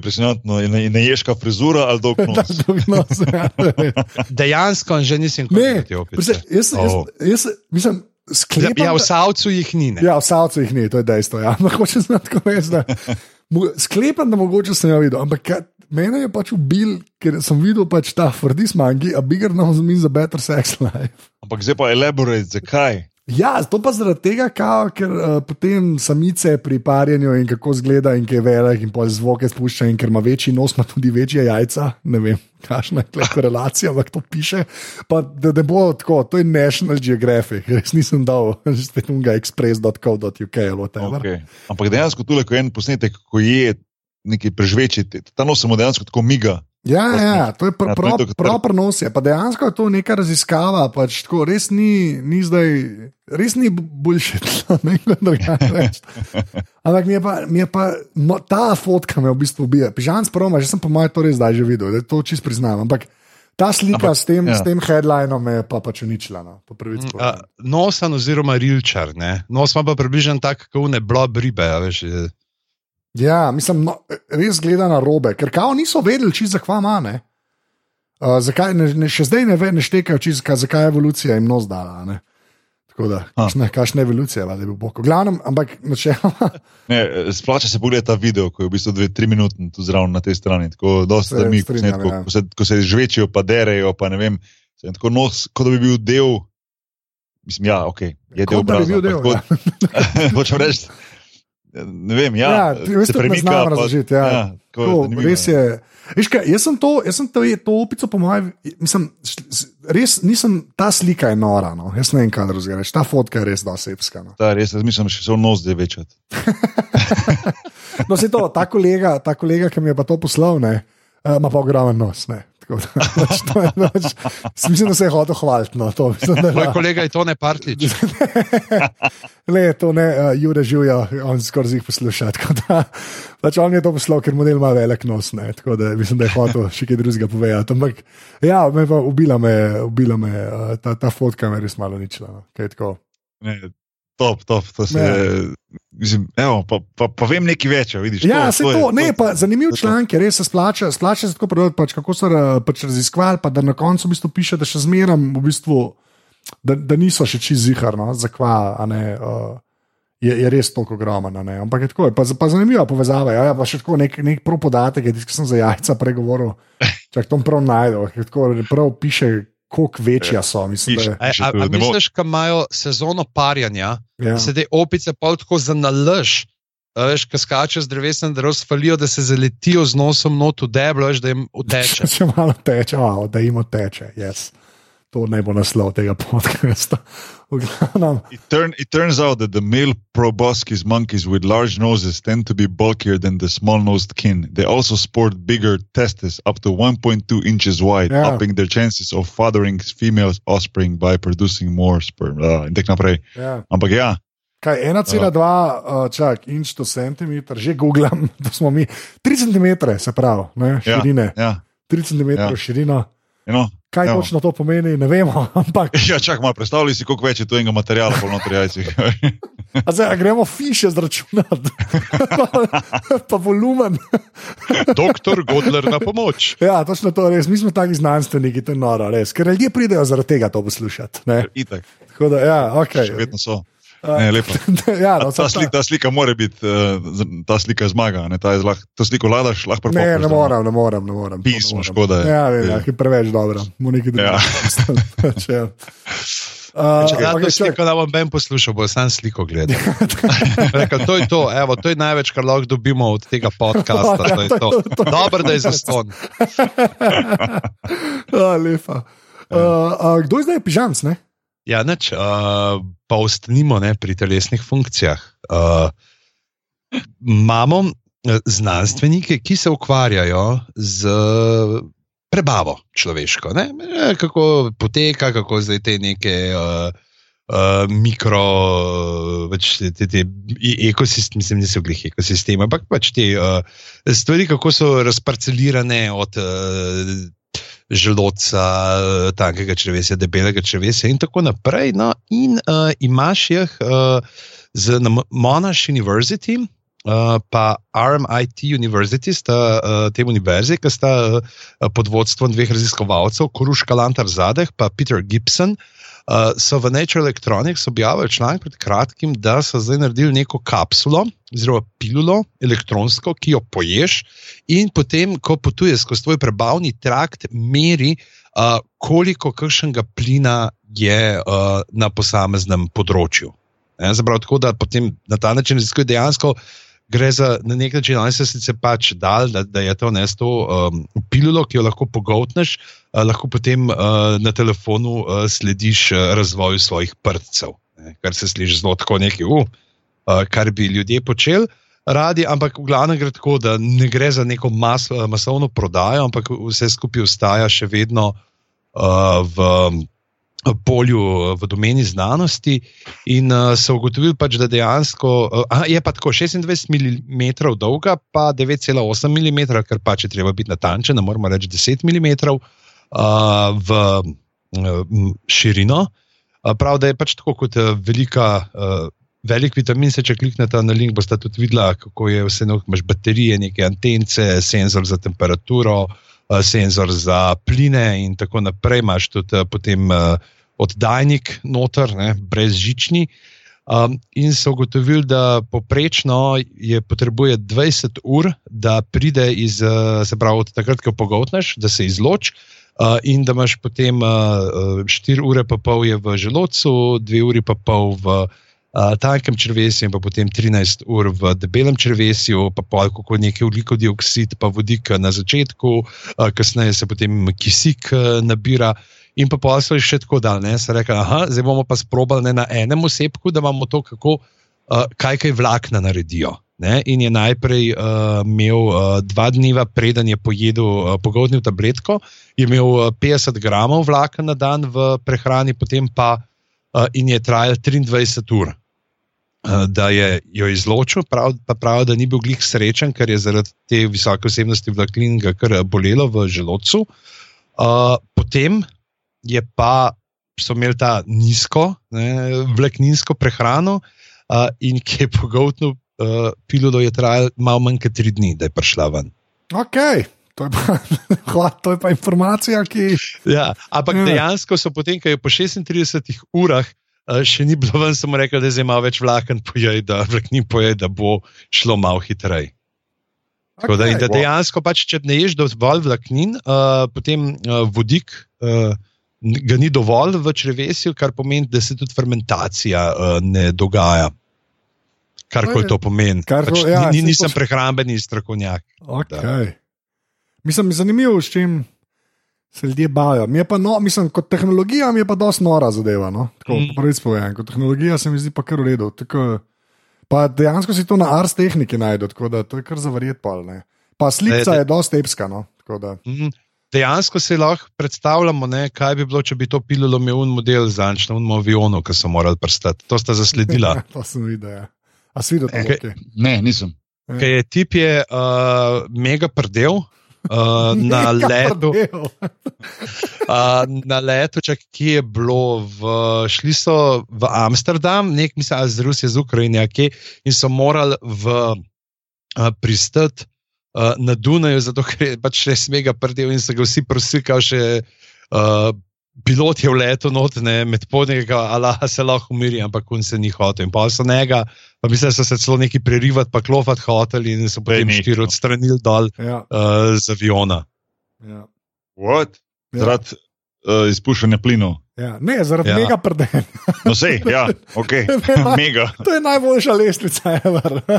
je ne, ne ješka frizura ali dolg nos. dolg nos, ja. Dejansko že nisem te opice. jaz, jaz, Oh. jaz, mislim, sklepam, Ja, v da- Savcu jih ni. Ne? Ja, v Savcu jih ni, to je dejstvo. Ja. Lahko če znam tako reči. da- Mo- Sklepam, da mogoče sem jo videl, ampak kaj, mene je pač ubil, ker sem videl pač ta Fordis mangi, a bigger nose means a better sex life. Ampak zdaj pa elaborate, zakaj? Ja, to pa zaradi tega, kao, ker uh, potem samice pri parjenju in kako zgleda, in ki je velik, in pol zvoke spušča, in ker ima večji nos, ima tudi večje jajca. Ne vem, kakšna je tukaj korelacija, ampak to piše. Pa, da ne bo tako, to je National Geographic, res nisem dal, spet unga express.co.uk ali whatever. Okay. Ampak dejansko tu je en posnetek, ko je nekaj preživeči, te- ta nos se mu dejansko tako miga. Ja, ja, ja, to je pr Ja, to je pro, to, kar- proper nos. je. Pa dejansko je to neka raziskava, pač tako, res ni, ni zdaj, res ni boljše, ne vem, kako reči. Ampak mi je pa, mi je pa no, ta fotka me v bistvu ubija. Pižam sproma, že sem po mojem to res zdaj že videl, da to čist priznam. Ampak ta slika Ampak, s tem, ja. s tem headlinom je pa pač uničila. No, po prvič. Uh, nosan oziroma rilčar. Ne? Nos ima pa približno tak, kot une blob ribe. a Veš, je- Ja, mislim, no, res gleda na robe, ker kao niso vedeli, či za kva ima. Uh, zakaj, ne, ne, še zdaj ne, ve, ne štekajo, či, zakaj, je evolucija jim nos dala. Ne? Tako da, kakšna, kakšna evolucija, da bi bog. Glavnem, ampak načeloma. Splača se pogledati ta video, ko je v bistvu dve, tri minute tu zraven na tej strani. Tako dosta Se mi, strinjam, posnetkov, ja. ko, se, ko se žvečijo, pa derejo, pa ne vem. se Tako nos, kot da bi bil del. Mislim, ja, ok, je del bi obraza. bil del, tako- Hočem reči, ne vem, ja, Ja, veš, se tudi ne premika. znam pa- razložiti, ja. tako Tako, zanimivo, res ja. je. Veš kaj, jaz sem to, jaz sem to, to opico, po mojem, mislim, res nisem, ta slika je nora. No. Jaz ne vem, kaj razgledeš. Ta fotka je res dosebska. No. Ta, res razmišljam, še so nos zdaj večati. No, se to, ta kolega, ta kolega, ki mi je pa to poslal, ne, eh, ima pa ogromen nos. Ne. Pač, to je, pač, mislim, da se je hotel hvaliti. No, to, mislim, da, Moj kolega je to ne partlič. Le, to ne, uh, Jure živijo, on skoraj jih posluša. Da, pač on je to poslal, ker model ima velik nos. Ne, tako da mislim, da je hotel še kaj drugega povedati. Ampak ja, me pa ubila me, ubila me uh, ta, ta fotka, me res malo ničla. No, kaj tako. Ne, top, top. To se, Ne. mislim, evo, pa, pa, pa vem nekaj več. Vidiš, Ja, se je- to, ne, je- pa zanimiv to je to. članek, je res se splača, splača se tako prebrati, pač, kako so eh, pač raziskovali, pa da na koncu v bistvu piše, da še zmeraj v bistvu, da, da niso še čist ziharno, zakva, a ne. Uh, Je, je res toliko ne? ampak je tako, je pa, pa zanimiva povezava. Ja, ja, pa še tako nek, nek prav podatek, je tisti, ki sem za jajca pregovoril. Čak to prav najdel, ker tako prav piše, koliko večja so. Mislim, Piše. da, A, a, a misliš, da imajo sezono parjanja, je, da ja. se te opice pa tako zanalaž, veš, ki skačejo z drevesa na drevo, falijo, da se zaletijo z nosom not v deblo, veš, da jim uteče. Če malo teče, wow, da jim teče. Yes. To ne bo naslov tega podcasta. It, turn, it turns out that the male proboscis monkeys with large noses tend to be bulkier than the small-nosed kin. They also sport bigger testes, up to 1.2 inches wide, Yeah. upping their chances of fathering female offspring by producing more sperm. Uh, in tako naprej. ja. Ampak ja, Kaj, 1,2 uh, čak, inč to centimeter, že googlam, to smo mi 3 cm, se pravi, ne, Ja. širine. ja. 3 cm Ja. širina. You know, Kaj Evo. točno to pomeni, ne vemo, ampak Ja, čak malo, predstavljaj si, koliko več je tu enega materiala po notri jajcih. a zdaj a gremo fiše zračunati, pa, pa volumen. Doktor Godler na pomoč. Ja, točno to res, mi smo taki znanstveniki, to je noro, res, ker ljudje pridejo zaradi tega to poslušati. ne. Itak, Tako da, ja, okay. še vedno so. Ne, lepo. ja, no, Ta, slika, ta slika mora biti, uh, ta slika zmaga. Ne, ta je zlah, to sliko ladaš, lahko Ne, prepoznaš. ne morem, ne morem. Ne morem Pismo, to ne morem. škoda je. Ja, vem, ja, Ja. ki je preveč dobro, mu nekaj Ja. drugega. Uh, Če ja, okay, to sliko ne bom ben poslušal, bo sam sliko gledal. Rekel, to je to, evo, to je največ, kar lahko dobimo od tega podcasta. To je to. Dobro, da je zaston. uh, lepa. Uh, uh, kdo je zdaj pižamc? Ne? Ja, neč, uh, pa ostanimo ne, pri telesnih funkcijah. Uh, imamo eh, znanstvenike, ki se ukvarjajo z prebavo človeško, ne? Eh, kako poteka, kako zdaj te neke. Uh, Uh, mikro, več te, te, te ekosisteme, mislim, niso glih ekosisteme, ampak pač te uh, stvari, kako so razparcelirane od uh, želodca, eh, tankega črevesja, debelega črevesja in tako naprej. No, in uh, imaš jih uh, na Mo- Monash University. Uh, pa RMIT University, sta uh, te univerze, ki sta uh, pod vodstvom dveh raziskovalcev, Koruška Lantar Zadeh in Peter Gibson, uh, so v Nature Electronics objavili članek pred kratkim, da so zdaj naredili neko kapsulo, oziroma pilulo elektronsko, ki jo poješ, in potem, ko potuje skozi tvoj prebavni trakt, meri, uh, koliko kakšnega plina je uh, na posameznem področju. Ne, Zaprav, tako da potem na ta način raziskuje dejansko. Gre za na nek način, ali se sicer pač dal, da, da je to ne s to um, pilulo, ki jo lahko pogotneš, uh, lahko potem uh, na telefonu uh, slediš uh, razvoju svojih prtcev. Ne, kar se sliši zelo tako neki, uh, uh, kar bi ljudje počeli radi, ampak v glavnem gre tako, da ne gre za neko mas, masovno prodajo, ampak vse skupaj ostaja še vedno uh, v polju, uh, v domeni znanosti. In uh, so ugotovili, pač, da dejansko uh, aha, je pa tako 26 mm dolga, pa 9,8 mm, ker pač je treba biti natančen, ne moramo reči 10 mm uh, v uh, širino. Uh, prav, da je pač tako kot uh, velika. Uh, Velik vitamin, se če kliknete na link, boste tudi videli, kako je vse eno, imaš baterije, neke antence, senzor za temperaturo, uh, senzor za pline in tako naprej. Imaš tudi uh, potem uh, oddajnik noter, ne, brezžični. Um, in so ugotovili, da poprečno je potrebuje 20 ur, da pride iz, uh, se pravi, od takrat, ko pogotneš, da se izloči. Uh, in da imaš potem 4 uh, ure, pa pol je v želodcu, 2 uri, pa pol v uh, tankem črvesju, in potem 13 ur v debelem črvesju, pa pol kako neki ugljikov dioksid, pa vodik na začetku, uh, kasneje se potem kisik uh, nabira. In pa pa so še tako daljne. Se reče, da zdaj bomo pa sprobali ne na enem osebku, da imamo to, kako, uh, kaj kaj vlakna naredijo. Ne, in je najprej uh, imel uh, dva dneva, preden je pojedel, uh, pogodnil tabletko, je imel uh, 50 gramov vlaka na dan v prehrani, potem pa uh, in je trajal 23 ur. Uh, da je jo izločil, prav, pa pravi, da ni bil glih srečen, ker je zaradi te visoke vsebnosti vlaklin ga kar bolelo v želodcu. Uh, potem je pa so imeli ta nizko, ne, vlakninsko prehrano, uh, in ki je pogotnil uh, pilulo, je trajalo malo manj kot tri dni, da je prišla ven. Ok. To je, pa, to je pa informacija, ki. Ja, ampak Ja. dejansko so potem, ko je po 36 urah uh, še ni bilo ven, samo rekel, da zdaj ima več vlaken pojej, da vlaknin pojej, da bo šlo malo hitreje. Tako da, da dejansko, pač, če ne ješ dovolj vlaknin, uh, potem uh, vodik uh, ga ni dovolj v črevesju, kar pomeni, da se tudi fermentacija uh, ne dogaja. Karkoli to pomeni. Kar pač, ja, ni, ni, nisem to- prehrambeni strokovnjak. Okay. Mislim, zanimivo, s čim se ljudje bavijo. Mi je pa, no, mislim, kot tehnologija mi je pa dosti nora zadeva. No? Tako, Mm. mm. Prvič povem, kot tehnologija se mi zdi pa kar v redu. Tako, pa dejansko si to na ars tehniki najdeš, tako da to je kar zavarjet pol. Ne? Pa slika je dosti epska. No? tako da. Mhm. Dejansko si lahko predstavljamo, ne, kaj bi bilo, če bi to pililo imel un model za na unem avionu, ki so morali prstati. To sta zasledila. to sem videl. Ja. A si videl? Kaj- Okay. Ne, nisem. Ker je tip je uh, mega prdel. Uh, na, letu, uh, na letu, čak, ki je bilo, v, šli so v Amsterdam, nek mislim, ali z Rusijo, z Ukrajine, kje, in so morali v, uh, pristati uh, na Dunaju, zato ker je pač res mega prdel in so ga vsi prosili, kao še uh, pilot je v letu notne, med podnega, Allah se lahko umiri, ampak on se ni hotel. In pa so njega, pa mislim, da so se celo neki prerivati, pa klofati hoteli in so potem štiri odstranili dol Ja, uh, z aviona. ja. What? Ja. Zaradi uh, izpuščanja plinov. Ja. Ne, zaradi Ja. ja. mega prdenja. No, sej, ja, ok, mega. To je najboljša lestvica, ever.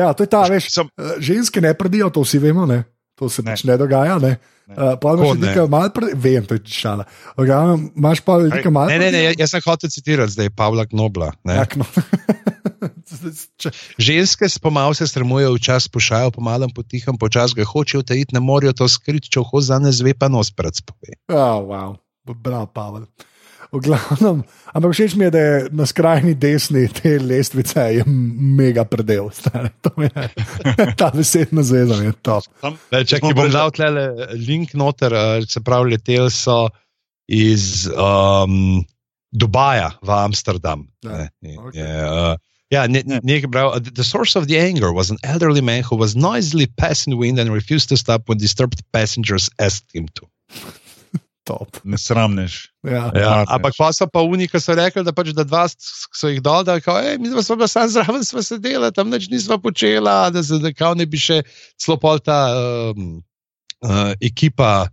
ja, to je ta, veš, Sem, eh, ženske ne predijo, to vsi vemo, ne? to se Ne. pač ne dogaja. Ne? Uh, pa Kako imaš ne? nekaj malo pred, vem, to je šala. Okay, imaš pa nekaj malo Ne, ne, ne, jaz sem hotel citirati zdaj Pavla Knobla. ne. Jak, no. Če, Ženske s pomal se stremujejo včasih pošajo, pomalem potihem, počas ga hočejo tajiti, ne morejo to skriti, če ho za ne zve, pa nos pred spove. oh, wow. Bravo, Pavel. V glavnem, ampak všeč mi je, da je na skrajni desni te lestvice je mega predel. To je, ta besedna zveza je top. tam, Če smo ti bom dal tle link noter, eh, se pravi, leteli so iz um, Dubaja v Amsterdam. Ja, Ne, okej. je, uh, ne, Ne. nekaj prav. The source of the anger was an elderly man who was noisily passing wind and refused to stop when disturbed passengers asked him to. Top. ne sramneš. Ja. Ja, ampak pa so pa oni, ki so rekli, da, pač, da dva so jih dol, da kao, "Ej, mi smo pa sam zraven sva sedela, tam nič nisva počela, da se da kao ne bi še celo pol ta um, uh, ekipa,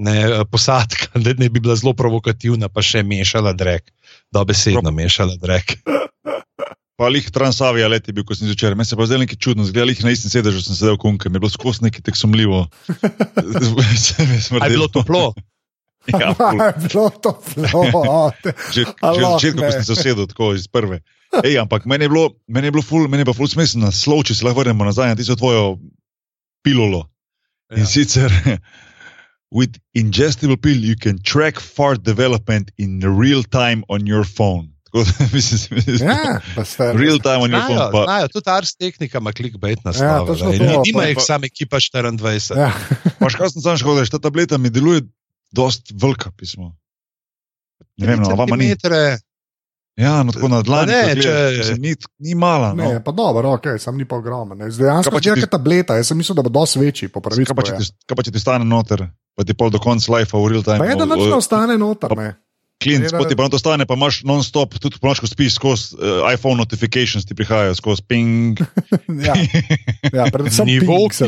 ne, posadka, da ne bi bila zelo provokativna, pa še mešala drek, dobesedno mešala drek. Pa lih Transavija leti bil, ko sem zvečer. Meni se pa zdaj nekaj čudno, zgleda lih na istem sedežu, sem sedel kunke, mi je bilo skozi nekaj tako sumljivo. Se mi je A je bilo toplo? Ja, je bilo to flow. že, že Allah, na začetku, ko ne. sem se usedel, tako iz prve. Ej, ampak meni je bilo, meni je bilo ful, meni je pa ful smisel na slov, če se lahko vrnemo nazaj na tisto tvojo pilolo. Ja. In sicer, with ingestible pill, you can track fart development in real time on your phone. Tako da mislim, Ja, pa ste. real time on your phone. Pa, znajo, tudi ars tehnika ima clickbait na Ja, slovo. točno Ja, to, pa- jih sam ekipa 24. Ja. Paš, kaj sem sam šel, da ta tableta mi deluje dost velika pismo. Ne vem, no, vama ni. Ja, no, tako na dlani. ne, če- mislim, Ni, ni mala. No. Ne, pa dobro, ok, sam ni pa ogromen. ne. Dejansko pa, če je neka tableta, jaz sem mislil, da bo dosti večji. Kaj pa, če ti, kaj pa če ti stane noter, pa ti pol do konca life v real time. Pa je, da nič ne ostane noter. Ne. Klint, je, da- poti pa to stane, pa imaš non-stop, tudi po noč, ko spiš skozi uh, iPhone notifications, ti prihajajo skozi ping. Ja, ja, predvsem Nivo ping se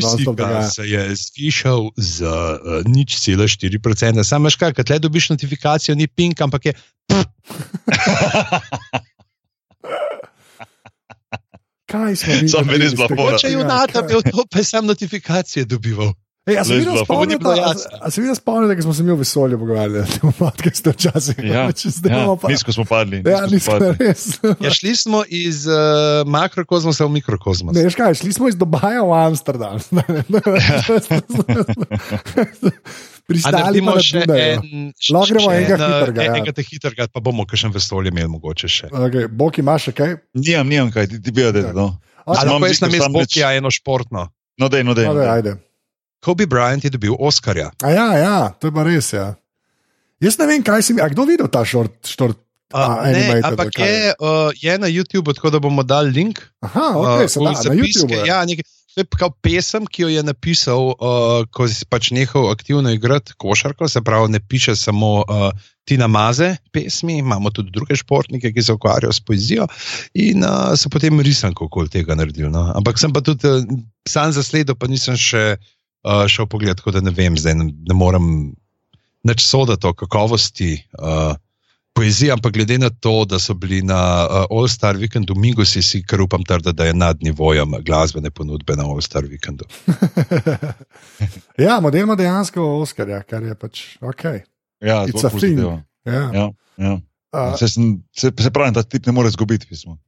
se je zvišal za uh, nič cela 4%. Sam veš kaj, kad le dobiš notifikacijo, ni ping, ampak je. Kaj smo mi? Bila iz tega? fora. Če je Ja, junata kaj- bil to, pa sam notifikacije dobival. Ej, a se videl. Pa spomnite, da smo se mi o vesolju pogovarjali, da smo podcaste včasih. Ja, zdaj ja, imamo pa. nizko smo padli. Ja, nizko smo nismo padli. res. Ja, šli smo iz uh, makrokozmosa v mikrokozmos. Ne, kaj, šli smo iz Dubaja v Amsterdam. A Pristali pa na še en, Lahko gremo še enega en, eh, hitrega, ja. Enega te hitrega, pa bomo kakšen vesolje imeli mogoče še. Okay, Bog ima še kaj? Nimam, nimam kaj, ti, bi vedel. No. A, Ali lahko jaz na mestu Bokija eno športno? No, dej, no, dej. No, no, daj, dej. Kobe Bryant je dobil Oscarja. A ja, ja, to je pa res. Ja. Jaz ne vem, kaj si mi. A kdo videl ta šort? šort? Uh, ne, ampak je, uh, je na YouTubu, tako da bomo dali link. Aha, okay, se uh, da, v na zapiske. YouTubu. je. Ja, nekaj, to je kao pesem, ki jo je napisal, uh, ko si pač nehal aktivno igrati košarko, se pravi, ne piše samo uh, Tina Maze pesmi, imamo tudi druge športnike, ki se ukvarjajo s poezijo in uh, so potem risanko okoli tega naredili. No. Ampak sem pa tudi uh, sam zasledil, pa nisem še uh, šel pogled, tako da ne vem, zdaj ne, ne morem nič soditi o kakovosti. Uh, Poezija, ampak glede na to, da so bili na uh, All Star Weekendu, Mingo si, si kar upam trditi, da je nad nivojem glasbene ponudbe na All Star Weekendu. ja, model ima dejansko Oscarja, kar je pač ok. Ja, zelo a thing. pozitivno. Ja. Ja, ja. Uh, Se, sem, se, se pravi, ta tip ne more izgubiti.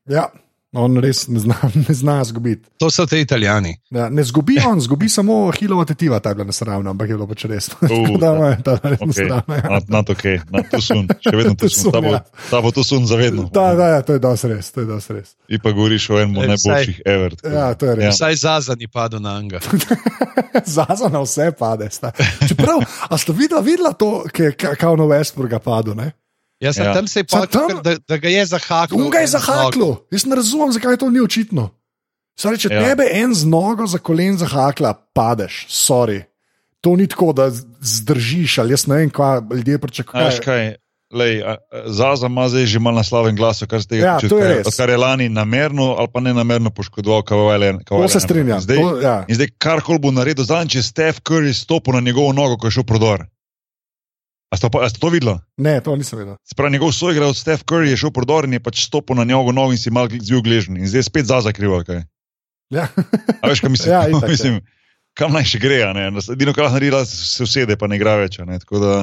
ja, on res ne zna, ne zna zgubiti. To so te italijani. Ja, ne zgubi on, zgubi samo Hilova tetiva, ta je bila nesramna, ampak je bilo pač res. Uh, da ima ta res Okay. nesramna. ja. Not, not okay. not too soon. Še vedno tu Too soon, sun. Ta bo, ja. ta bo tu sun zavedno. Da, da, ja, to je dosti res, to je dosti res. Ti pa govoriš o enem od najboljših ever. tako. Ja, to je res. Vsaj Zaza ni padel na Anga. Zaza na vse pade. sta. Čeprav, a ste videla, videla to, ki je ka- kao na Westburga padel? Ne? Ja, sem, Ja. tam se je pa tam- da, da ga je zahaklo. On ga je en z nogo. zahaklo. Jaz ne razumem, zakaj to ni očitno. Sorry, če Ja. tebe en z nogo za kolen zahakla, padeš, sorry. To ni tako, da zdržiš ali jaz ne vem, kaj ljudje pričakujejo. kaj? Lej, Zaza ima zdaj že malo naslaven glas, kar se tega Ja, tiče, je odkar- je lani namerno ali pa ne namerno poškodoval Kavajle. To se strinjam. Zdaj, To, ja. In zdaj, kar koli bo naredil, zadnjič je Steph Curry stopil na njegovo nogo, ko je šel prodor. A ste, pa- a ste to videli? Ne, to nisem vedel. Se pravi, njegov soigralec Steph Curry je šel prodor in je pač stopil na njegovo nogo in si mal zvil gležen. In zdaj je spet Zaza krivo. kaj. Ja. A veš, kaj mislim? Ja, itak, ja. mislim kam naj še gre? Edino, kar lahko naredi, se usede, pa ne igra več. Ne? Tako da,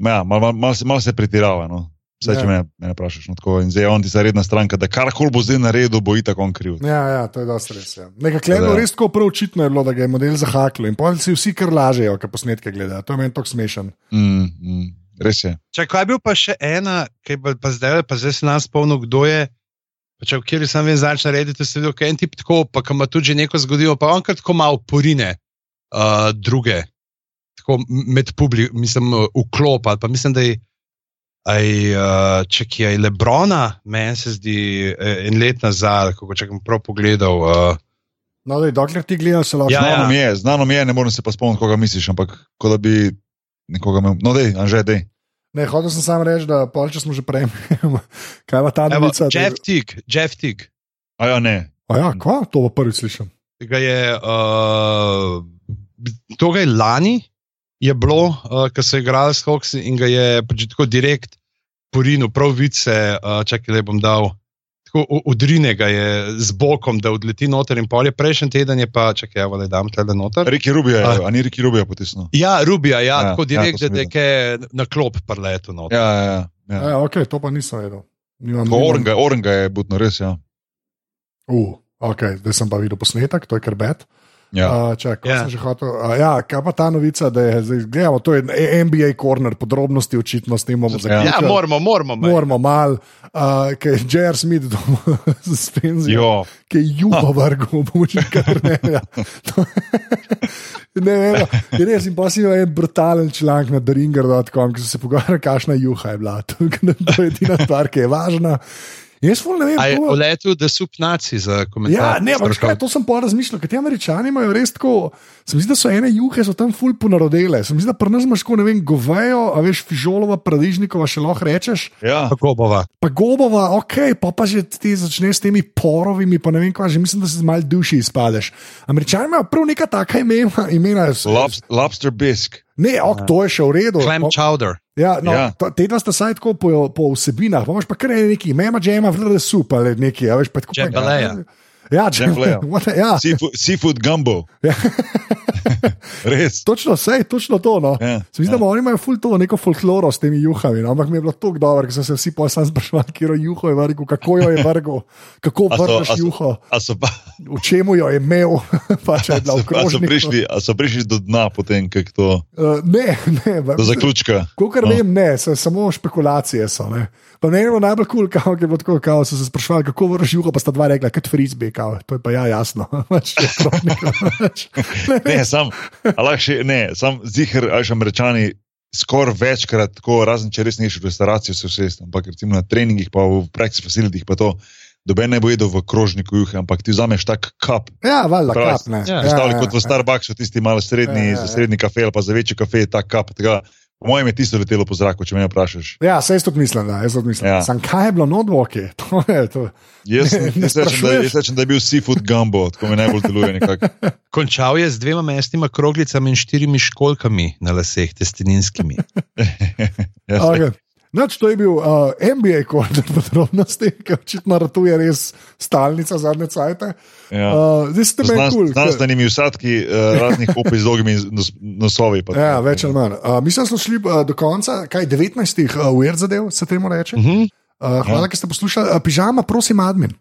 ja, malo mal, mal, se- mal se pretirava. No? Vse, Ja. če me, me vprašaš. No, tako. in zdaj je on tista redna stranka, da kar koli bo zdaj naredil, bo itak on kriv. Ja, ja, to je dosti res. Ja. Nekaj je Da. res tako prav očitno, je bilo, da ga je model zahaklo in potem si vsi kar lažejo, ki posnetke gledajo. To je meni tako smešen. Mm, mm, res je. Če kaj je bil pa še ena, ki je pa zdaj, pa zdaj se nam spomnil, kdo je. Pa če v kjer sem vem, začne narediti, se vidi, kaj en tip tako, pa kam ima tudi že neko zgodilo, pa on kar tako malo porine uh, druge, tako med publiko, mislim, uh, vklop ali pa mislim, da je. Aj, uh, če ki je Lebrona, meni se zdi eh, en let nazaj, ko če sem prav pogledal. Uh, No, daj, dokler ti gledaš, se lahko. Ja, Znano ja. mi je, znano mi je, ne morem se pa spomniti, koga misliš, ampak kot da bi nekoga imel. No, dej, anže, dej. Ne, hotel sem samo reči, da pol, če smo že prej, kaj ima ta novica? Jeff Tick, Jeff Tick. A ja, ne. A ja, kva? To bo prvič slišim. Ga je, uh, to ga je lani, je bilo, uh, ko so igrali s Hawks in ga je pač tako direkt porinil, prav vice, uh, čakaj, da bom dal. Tako udrine ga je z bokom, da odleti noter in polje. Prejšnji teden je pa, čakaj, evo, da dam tele noter. Riki Rubija, A. a ni Riki Rubija potisnil. Ja, Rubija, ja, Ja, ja tako ja, direkt, sem da je na klop prletu noter. Ja, ja, ja. ja. Ja, ok, to pa nisem vedel. Nimam, Orenga, Orenga je butno, res. Ja. Uh, ok, zdaj sem pa videl posnetek, to je kar bed. Ja. Uh, čakaj, Ja. ja. sem že hotel. Uh, ja, kaj pa ta novica, da je zdaj, gledamo, to je NBA corner, podrobnosti očitno s tem bomo Ja. zaključili. Ja, moramo, moramo. mej. Moramo mal, uh, ki je J.R. Smith doma suspenzijo, Jo, ki je jugo vrgel, bomo že kar ne. Ja. Ne, ne, ne, res in si imel en brutalen članek na Deringer.com, ki so se pogovarjali, kakšna juha je bila. To, to je edina stvar, ki je važna. Jaz ne vem, A je to- uletel, da so naci za komentar. Ja, ne, ampak kaj, to sem pa razmišljal, ker ti američani imajo res tako. Se mi zdi, da so ene juhe so tam ful ponarodele. Se mi zdi, da pri nas imaš tako, ne vem, govejo, a veš, fižolova, paradižnikova še lahko rečeš. ja. Kako bova? Pa gobova, ok, pa pa že ti začneš s temi porovimi, pa ne vem, kaj že mislim, da se z mal duši izpadeš. Američani imajo prav neka taka imena. imena Lobs, lobster bisk. Ne, ok, to je še v redu. Clam Ok, chowder. Ja, no, Ja. ja. Te dva sta saj tako po, po vsebinah, pa imaš pa kar neki, mema džema, vrde sup ali neki, a veš, pa tako. pa- Jambalaya. Ja, če Jamfleja. ja. Seafood, seafood gumbo. Ja. Res. Točno, sej, točno to. No. Ja, Se mi zdi, ja. da oni imajo ful to neko folkloro s temi juhami, no? ampak mi je bilo tako dobro, ker so se vsi pojsem sprašvali, kje je juho je vrgel, kako jo je vrgel, kako vrgeš a so- juho, A so, pa, v čemu jo je imel, pa je a so, a so, prišli, a so prišli do dna, potem, kako to, Uh, ne, ne, do zaključka. Kolikor No. vem, ne, so, samo špekulacije so. Ne. Pa meni je bilo najbolj kul, cool, kako je bilo tako, kao, so se sprašvali, kako vrš juho, pa sta dva rekla, kot frizbe, kao. to je pa ja jasno. Pač pač. Ne, Ne, sam, lahko še, ne, sam zihar, ajš američani. Skoraj večkrat, tako, razen če res neš v restavraciji, se vse, ampak recimo na treningih, pa v praksi facilitih, pa to, doben ne bo jedel v krožniku juhe, ampak ti vzameš tak kap. Ja, valjda, Prav, kap, ne. ja, Predstavljaj kot v Starbucksu, tisti malo srednji, Ja, ja, ja, ja. ja. srednji kafe ali pa za večji kafe, ta kap. Tega, po mojem je tisto letelo po zraku, če me vprašaš. Ja, se jaz tudi mislim, da, jaz tudi mislim. Ja. Ja. Sam kaj je bilo je to. Jaz, rečem, da, je bil seafood gumbo, tako mi najbolj deluje. Končal je z dvema mestnima kroglicami in štirimi školkami na laseh, testininskimi. Jaz, Okay. Noč, to je bil uh, MBA koordinator podrobnosti, ki očitno ratuje res stalnica zadnje cajte. ja. Uh, zdaj ste meni kul. znanstvenimi vsadki uh, raznih opij z dolgimi nos, nosovi. Pa, Ja, več ali manj. Uh, mislim, da smo šli uh, do konca, kaj 19 uh, weird zadev, se temu reče. Uh, Mhm. hvala, ker ste poslušali. Uh, pižama, prosim, admin.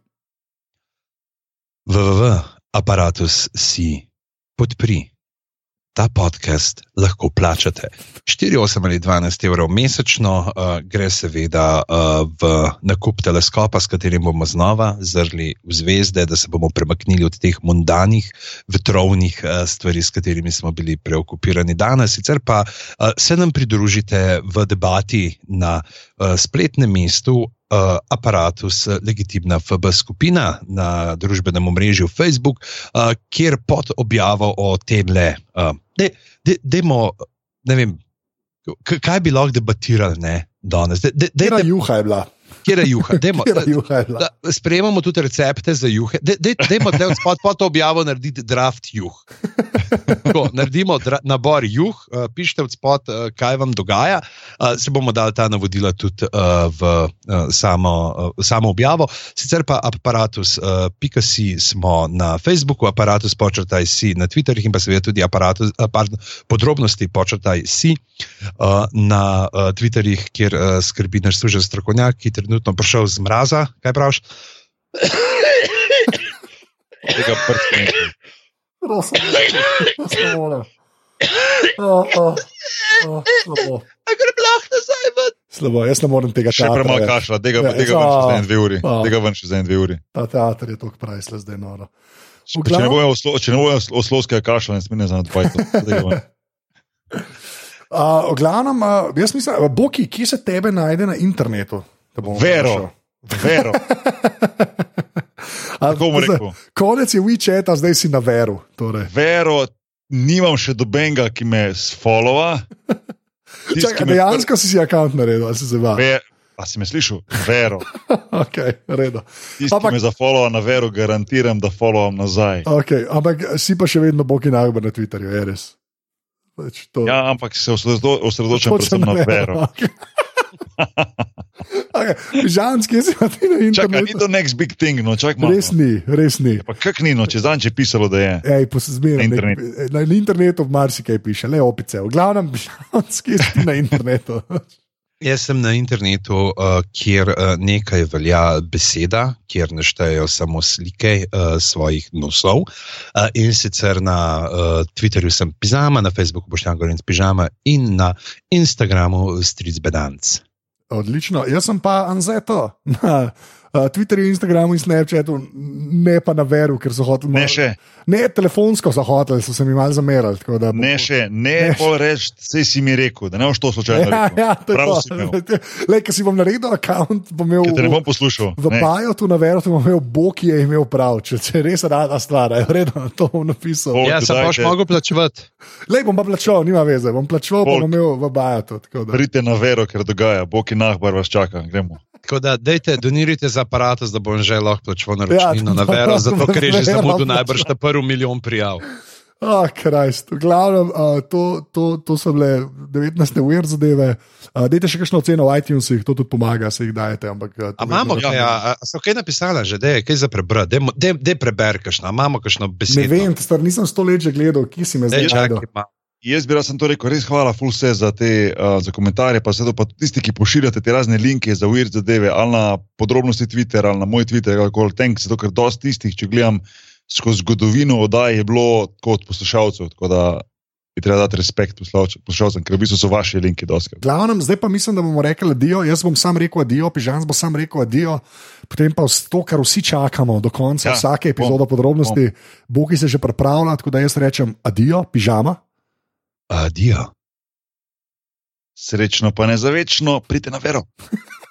www aparatus si podpri. Ta podcast lahko plačate 4, 8 ali 12 evrov mesečno, uh, gre seveda uh, v nakup teleskopa, s katerim bomo znova zrli v zvezde, da se bomo premaknili od teh mundanih, vetrovnih uh, stvari, s katerimi smo bili preokupirani danes. Sicer pa uh, se nam pridružite v debati na uh, spletnem mestu uh, aparatus Legitimna FB skupina na družbenem omrežju Facebook, uh, kjer pod objavo o tem le, uh, de, de, demo, ne vem, kaj bi lahko debatirali ne, danes. De, de, de, Kera de, juha je bila. Kjer je juha? Dajmo, Kera juha je da, sprejemamo tudi recepte za juhe. Dajmo tle spod pod to objavo narediti draft juh. Tako, naredimo dra, nabor juh, uh, pišite od spod, uh, kaj vam dogaja. Uh, se bomo dali ta navodila tudi uh, v uh, samo, uh, samo objavo. Sicer pa aparatus, uh, pika si smo na Facebooku, aparatus počrtaj si na Twitterju in pa seveda tudi aparatus, uh, pardon, podrobnosti počrtaj si uh, na uh, Twitterjih, kjer uh, skrbi naš služen strokovnjak, ki je trenutno prišel z mraza. Kaj praviš? tega prstnika. Prosim, oh, oh, slabo. Gre lahko nazaj ven. slabo, jaz ne morem tega Še premalo kašla, tega, Ja, tega ven še za a, en dve uri. a. Tega ven še za en dve uri. Ta teater je tako prajsla zdaj noro. Če ne če ne bojo oslo- oslovskega kašla, ne smem za nadpajto. Uh, v glavnem, uh, jaz mislim, Boki, kje se tebe najde na internetu? Vero. Vero, A, zdaj. Konec je WeChat, zdaj si na veru. Torej. Vero, nimam še dobenga, ki me. Tisti, Čakaj, dejansko si si račun naredil, ali si se zavedal? Ve, a si me slišal? Vero. Okay. Tisti, Ampak- ki me zafollowa na vero, garantiram, da followam nazaj. okay, ampak si pa še vedno Boki najbolj na Twitterju, je res. Pač to- Ja, ampak se osredo- osredotočam predvsem na vero. Okay. okay. Žanski, jaz sem ti na Čakaj, ni internetu. to next big thing, no, čakaj malo. Res ni, res ni. Pa kak ni, no, če zanče pisalo, da je. Ej, zmeraj Na nek- internetu. Na, na internetu marsikaj piše, le opice. V glavnem, žanski si na internetu. Jaz sem na internetu, uh, kjer uh, nekaj velja beseda, kjer naštejejo samo slike uh, svojih nosov. Uh, in sicer na uh, Twitterju sem pižama, na Facebooku boš tam govoril pižama in na Instagramu stric bedanc. Odlično. Jaz sem pa Anzeto na uh, Twitterju, Instagramu in Snapchatu, ne pa na veru, ker so hoteli. Ne še, Ne, telefonsko so hoteli, so se mi mal zamerali. tako da bo- ne še, ne, Ne ne pol reči, vse si mi rekel, da ne boš to slučajno Ja, rekel. ja, to je Prav si imel. to. Le, ker si bom naredil račun, bom imel Ker te ne bom poslušal. v Ne. Bajotu na veru, bom imel Bog, ki je imel prav. Če, je res rada stvar, je vredno, to bom napisal. Bo- Ja, sem pač mogel plačevati. Le, bom pa plačal, nima veze, bom plačal, Folk. bom imel v da. Pridite na vero, ker dogaja, Boki nahbar vas čaka, gremo. Tako da, dajte, donirajte za aparatus, da bom že lahko plačal Ja, na to- vero, zato ker je že zamudil najbrž ta prvi milijon prijav. Ah, Krist. V glavnem, uh, to, to, to so bile 19. uvir zadeve. Uh, dajte še kakšno oceno v iTunesih, to tudi pomaga, se jih dajete. Ampak, uh, A imamo, vedno- kaj, a, a so kaj napisala že, da je kaj za prebrati, da je preber, kakšno, a imamo kakšno besedo. Ne vem, star, nisem sto let že gledal, ki si me Dej, zdaj najdel. ma- Jaz bi rad to rekel, res hvala, vse za te uh, za komentarje, pa pa tudi tisti, ki pošiljate te razne linke za uir zadeve, ali na podrobnosti Twitter, ali na moj Twitter, ali kako tank, zato ker dosti tistih, če gledam skozi zgodovino oddaj, je bilo kot poslušalcev, tako da bi treba dati respekt poslušalcem- ker v bistvu so vaše linke dosti. Glavnem, zdaj pa mislim, da bomo rekli adijo. Jaz bom sam rekel adijo, pižam bo sam rekel adijo, potem pa to, kar vsi čakamo do konca ja, vsake epizode podrobnosti. Boki se že pripravlja, tako da jaz rečem adijo, pižama. Adijo. Srečno pa ne za večno, pridite na vero.